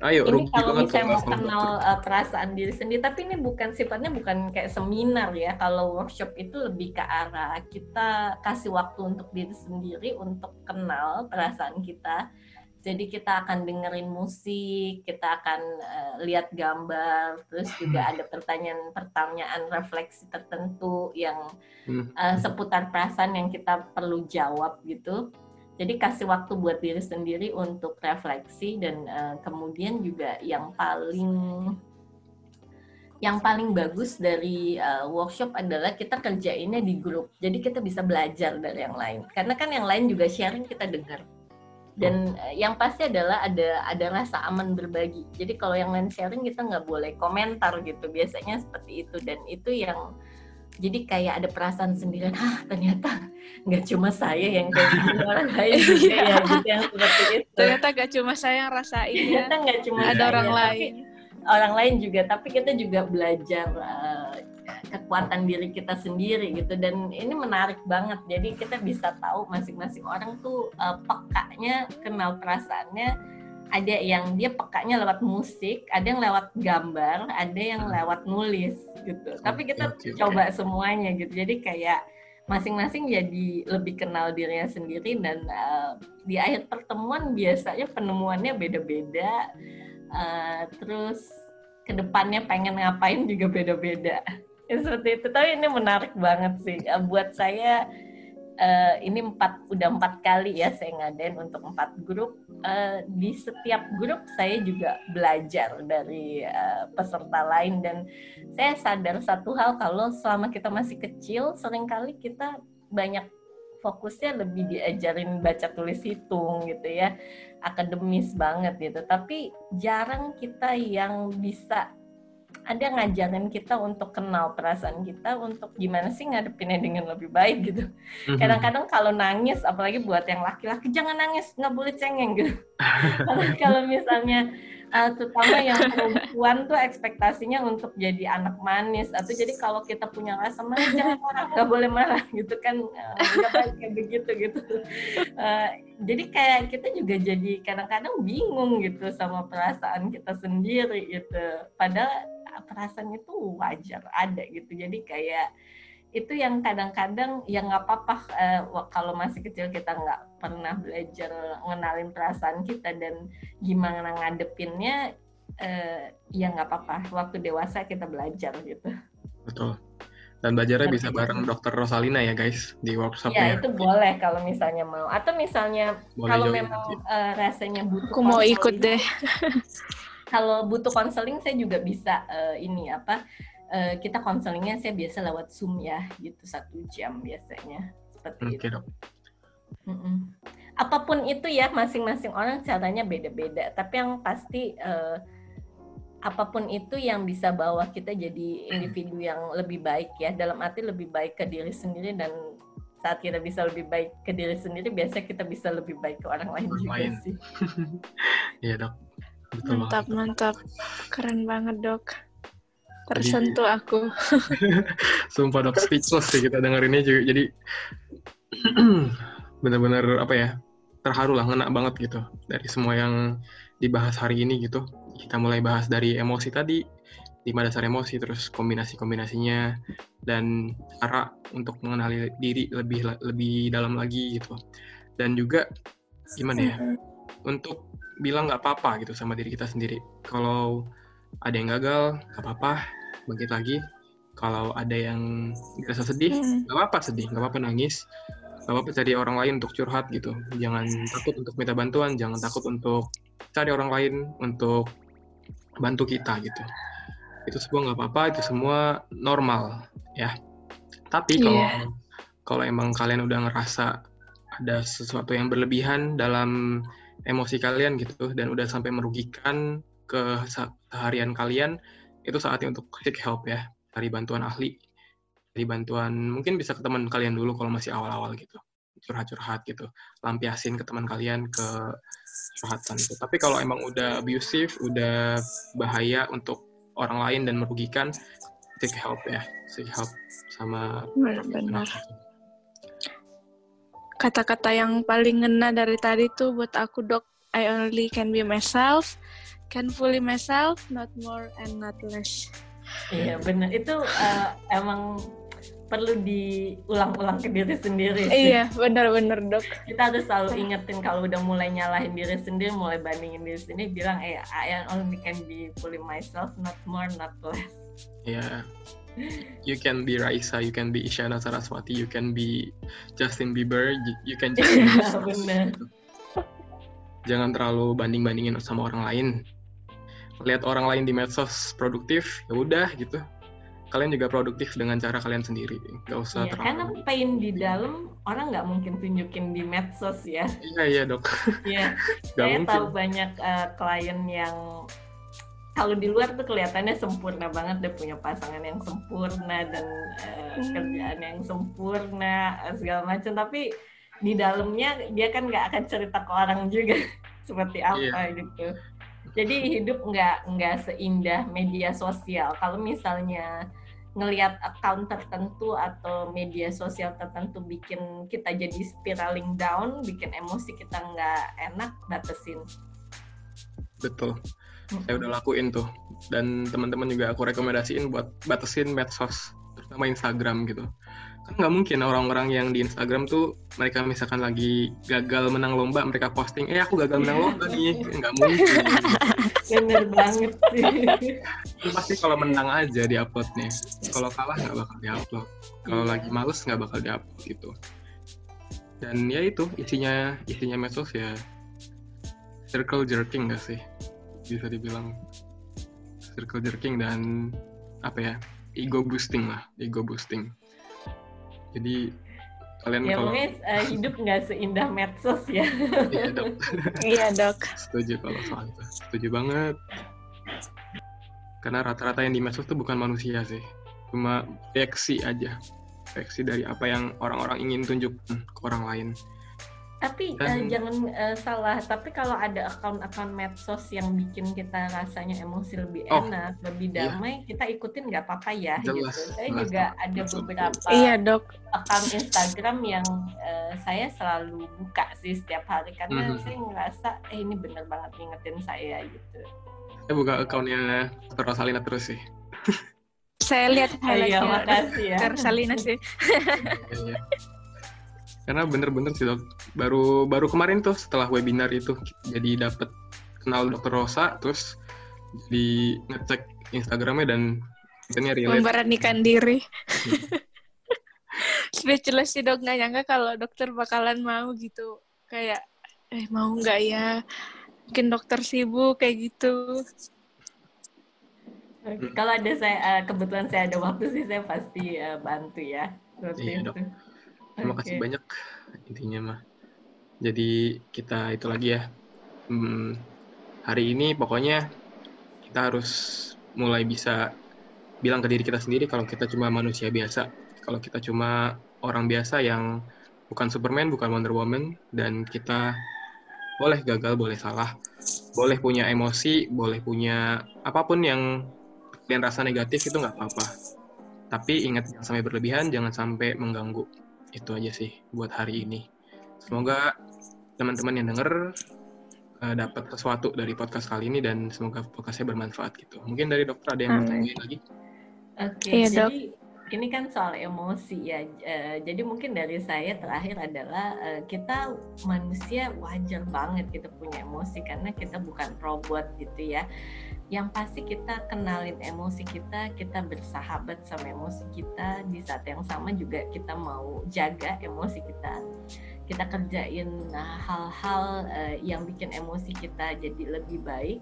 Ayo, ini kalau misalnya mau kenal uh, perasaan diri sendiri, tapi ini bukan sifatnya bukan kayak seminar ya. Kalau workshop itu lebih ke arah kita kasih waktu untuk diri sendiri untuk kenal perasaan kita. Jadi kita akan dengerin musik, kita akan uh, lihat gambar, terus juga ada pertanyaan-pertanyaan refleksi tertentu yang uh, seputar perasaan yang kita perlu jawab gitu. Jadi kasih waktu buat diri sendiri untuk refleksi dan uh, kemudian juga yang paling yang paling bagus dari uh, workshop adalah kita kerjainnya di grup. Jadi kita bisa belajar dari yang lain. Karena kan yang lain juga sharing kita dengar. Dan uh, yang pasti adalah ada ada rasa aman berbagi. Jadi kalau yang lain sharing kita nggak boleh komentar gitu. Biasanya seperti itu dan itu yang jadi kayak ada perasaan sendiri ah ternyata nggak cuma saya yang kayak gitu orang lain juga ya iya. gitu yang seperti itu ternyata nggak cuma saya yang rasain ya. ternyata nggak cuma ada saya, orang lain orang lain juga tapi kita juga belajar uh, kekuatan diri kita sendiri gitu dan ini menarik banget jadi kita bisa tahu masing-masing orang tuh uh, pekanya kenal perasaannya ada yang dia pekanya lewat musik, ada yang lewat gambar, ada yang hmm. lewat nulis gitu. Tapi kita okay, coba semuanya gitu. Jadi kayak masing-masing jadi lebih kenal dirinya sendiri dan uh, di akhir pertemuan biasanya penemuannya beda-beda. Uh, terus ke depannya pengen ngapain juga beda-beda. Ya, seperti itu. Tapi ini menarik banget sih. Uh, buat saya uh, ini empat udah empat kali ya saya ngadain untuk empat grup. Uh, di setiap grup saya juga belajar dari uh, peserta lain. Dan saya sadar satu hal kalau selama kita masih kecil sering kali kita banyak fokusnya lebih diajarin baca tulis hitung gitu ya. Akademis banget gitu. Tapi jarang kita yang bisa ada ngajarin kita untuk kenal perasaan kita untuk gimana sih ngadepinnya dengan lebih baik gitu. Mhm. Kadang-kadang kalau nangis, apalagi buat yang laki-laki jangan nangis, nggak boleh cengeng gitu. kalau misalnya uh, terutama yang perempuan tuh ekspektasinya untuk jadi anak manis atau jadi kalau kita punya rasa marah jangan marah nggak boleh marah gitu kan nggak uh, kayak begitu gitu uh, jadi kayak kita juga jadi kadang-kadang bingung gitu sama perasaan kita sendiri gitu padahal perasaan itu wajar ada gitu jadi kayak itu yang kadang-kadang yang nggak apa-apa uh, kalau masih kecil kita nggak pernah belajar ngenalin perasaan kita dan gimana ngadepinnya uh, ya nggak apa-apa waktu dewasa kita belajar gitu betul dan belajarnya bisa bareng dokter Rosalina ya guys di workshopnya. Ya itu boleh kalau misalnya mau. Atau misalnya boleh kalau memang uh, rasanya butuh. Aku mau ikut deh. kalau butuh konseling saya juga bisa uh, ini apa uh, kita konselingnya saya biasa lewat Zoom ya, gitu satu jam biasanya seperti okay, itu. Dok. Mm -mm. Apa pun itu ya, masing-masing orang caranya beda-beda. Tapi yang pasti uh, apa pun itu yang bisa bawa kita jadi individu yang lebih baik ya, dalam arti lebih baik ke diri sendiri dan saat kita bisa lebih baik ke diri sendiri, biasa kita bisa lebih baik ke orang lain orang juga lain. sih. Iya dok. Betul mantap, banget. mantap. Keren banget dok. Tersentuh jadi, aku. Sumpah dok speechless sih kita dengerinnya juga. Jadi benar-benar apa ya terharu lah ngena banget gitu dari semua yang dibahas hari ini gitu. Kita mulai bahas dari emosi tadi lima dasar emosi terus kombinasi-kombinasinya dan cara untuk mengenali diri lebih lebih dalam lagi gitu. Dan juga gimana ya untuk bilang nggak apa-apa gitu sama diri kita sendiri. Kalau ada yang gagal nggak apa-apa bangkit lagi. Kalau ada yang merasa sedih hmm. nggak apa-apa sedih nggak apa-apa nangis. Nggak apa-apa cari orang lain untuk curhat gitu. Jangan takut untuk minta bantuan jangan takut untuk cari orang lain untuk bantu kita gitu. Itu semua nggak apa-apa itu semua normal ya. Tapi kalau yeah. kalau emang kalian udah ngerasa ada sesuatu yang berlebihan dalam emosi kalian gitu dan udah sampai merugikan ke seharian kalian itu saatnya untuk seek help ya cari bantuan ahli cari bantuan mungkin bisa ke teman kalian dulu kalau masih awal-awal gitu curhat-curhat gitu lampiasin ke teman kalian ke curhatan gitu. Tapi kalau emang udah abusive udah bahaya untuk orang lain dan merugikan seek help ya seek help sama benar kata-kata yang paling ngena dari tadi tuh buat aku dok I only can be myself can fully myself, not more and not less. Iya benar itu uh, emang perlu diulang-ulang ke diri sendiri. Sih. Iya benar-benar dok. Kita harus selalu ingetin kalau udah mulai nyalahin diri sendiri, mulai bandingin diri sendiri, bilang eh I only can be fully myself, not more, not less. Iya. Yeah. You can be Raisa, you can be Isyana Saraswati, you can be Justin Bieber, you can just. Iya benar. Jangan terlalu banding-bandingin sama orang lain lihat orang lain di medsos produktif ya udah gitu kalian juga produktif dengan cara kalian sendiri nggak usah iya, terlalu karena pain di dalam orang nggak mungkin tunjukin di medsos ya iya iya dok iya saya mungkin. tahu banyak uh, klien yang kalau di luar tuh kelihatannya sempurna banget dia punya pasangan yang sempurna dan uh, hmm. kerjaan yang sempurna segala macam tapi di dalamnya dia kan nggak akan cerita ke orang juga seperti apa iya. gitu jadi hidup nggak nggak seindah media sosial. Kalau misalnya ngelihat account tertentu atau media sosial tertentu bikin kita jadi spiraling down, bikin emosi kita nggak enak, batasin. Betul. Saya udah lakuin tuh. Dan teman-teman juga aku rekomendasiin buat batasin medsos, terutama Instagram gitu. Kan nggak mungkin orang-orang yang di Instagram tuh mereka misalkan lagi gagal menang lomba mereka posting eh aku gagal menang lomba nih. Nggak mungkin. Bener banget sih. Pasti kalau menang aja di uploadnya kalau kalah nggak bakal di upload kalau lagi males nggak bakal di upload gitu. Dan ya itu isinya isinya medsos ya circle jerking gak sih bisa dibilang circle jerking dan apa ya ego boosting lah ego boosting jadi kalian ya, kalau uh, hidup nggak seindah medsos ya. iya dok. iya dok. Setuju kalau soal itu. Setuju banget. Karena rata-rata yang di medsos itu bukan manusia sih, cuma reaksi aja, reaksi dari apa yang orang-orang ingin tunjukkan ke orang lain. Tapi Dan, uh, jangan uh, salah, tapi kalau ada akun-akun medsos yang bikin kita rasanya emosi lebih oh, enak, lebih iya. damai, iya. kita ikutin nggak apa-apa ya. Jelas, gitu. Saya jelas, juga jelas. ada beberapa iya, dok. akun Instagram yang uh, saya selalu buka sih setiap hari karena mm -hmm. saya ngerasa eh ini bener banget ngingetin saya gitu. Saya buka akunnya Dr. Rosalina terus sih. saya lihat Oh iya, highlightnya makasih ya. Salina sih. Karena bener-bener sih dok, baru baru kemarin tuh setelah webinar itu jadi dapet kenal dokter Rosa, terus di ngecek Instagramnya dan katanya relate. Memberanikan diri. Speechless sih dok, nggak nyangka kalau dokter bakalan mau gitu. Kayak, eh mau nggak ya? Mungkin dokter sibuk kayak gitu. Oke, Kalau ada saya eh, kebetulan saya ada waktu sih saya pasti eh, bantu ya. Seperti Iya, Dok. Terima kasih Oke. banyak intinya mah. Jadi kita itu lagi ya. Hmm, hari ini pokoknya kita harus mulai bisa bilang ke diri kita sendiri kalau kita cuma manusia biasa. Kalau kita cuma orang biasa yang bukan Superman, bukan Wonder Woman dan kita boleh gagal, boleh salah, boleh punya emosi, boleh punya apa pun yang kalian rasa negatif itu nggak apa-apa. Tapi ingat jangan sampai berlebihan, jangan sampai mengganggu itu aja sih buat hari ini. Semoga teman-teman yang denger eh, dapat sesuatu dari podcast kali ini dan semoga podcastnya bermanfaat gitu. Mungkin dari dokter ada yang mau tanyain lagi? Oke, Iya, Dok. Ini kan soal emosi ya. Eh, jadi mungkin dari saya terakhir adalah eh, kita manusia wajar banget kita punya emosi karena kita bukan robot gitu ya. Yang pasti kita kenalin emosi kita, kita bersahabat sama emosi kita. Di saat yang sama juga kita mau jaga emosi kita. Kita kerjain nah, hal-hal eh, yang bikin emosi kita jadi lebih baik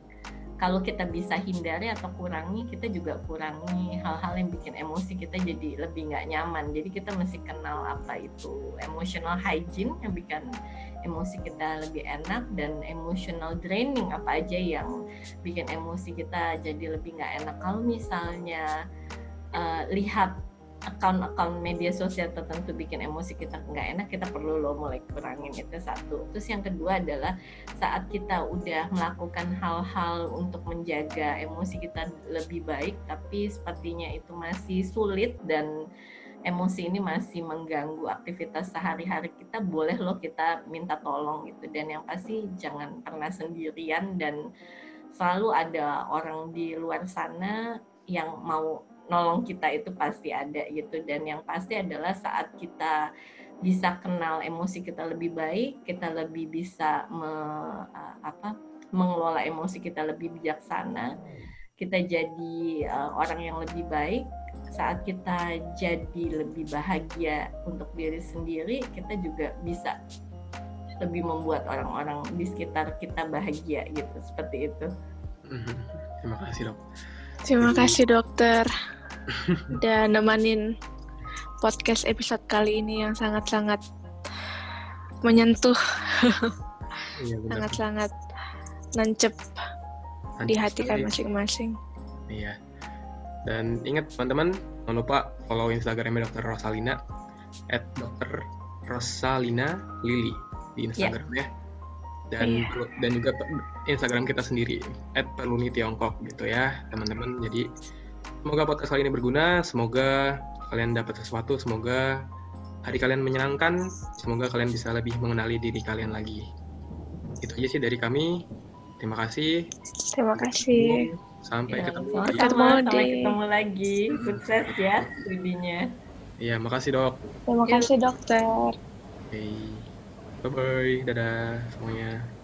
kalau kita bisa hindari atau kurangi, kita juga kurangi hal-hal yang bikin emosi kita jadi lebih nggak nyaman. Jadi kita mesti kenal apa itu emotional hygiene yang bikin emosi kita lebih enak dan emotional draining apa aja yang bikin emosi kita jadi lebih nggak enak. Kalau misalnya eh, lihat akun-akun media sosial tertentu bikin emosi kita nggak enak, kita perlu loh mulai kurangin itu satu. Terus yang kedua adalah saat kita udah melakukan hal-hal untuk menjaga emosi kita lebih baik, tapi sepertinya itu masih sulit dan emosi ini masih mengganggu aktivitas sehari-hari kita, boleh loh kita minta tolong gitu. Dan yang pasti jangan pernah sendirian dan selalu ada orang di luar sana yang mau nolong kita itu pasti ada gitu. Dan yang pasti adalah saat kita bisa kenal emosi kita lebih baik, kita lebih bisa me- apa mengelola emosi kita lebih bijaksana, kita jadi uh, orang yang lebih baik. Saat kita jadi lebih bahagia untuk diri sendiri, kita juga bisa lebih membuat orang-orang di sekitar kita bahagia gitu, seperti itu. Mhm. Terima kasih dok. Terima kasih dokter. Udah nemenin podcast episode kali ini yang sangat-sangat menyentuh, Iya sangat-sangat nancep di hati sekali. kan masing-masing. Iya. Dan ingat teman-teman, jangan lupa follow Instagramnya Dr. Rosalina at Dr. Rosalina Lili di Instagramnya. Dan Iya. dan juga Instagram kita sendiri at Perluni Tiongkok gitu ya, teman-teman. Jadi semoga podcast kali ini berguna, semoga kalian dapat sesuatu, semoga hari kalian menyenangkan, semoga kalian bisa lebih mengenali diri kalian lagi. Itu aja sih dari kami. Terima kasih. Terima kasih. Sampai Ya, ketemu lagi. Ketemu Sampai ketemu lagi. Sukses ya studinya. Iya, makasih dok. Terima Yuk. kasih dokter. Oke. Bye bye. Dadah semuanya.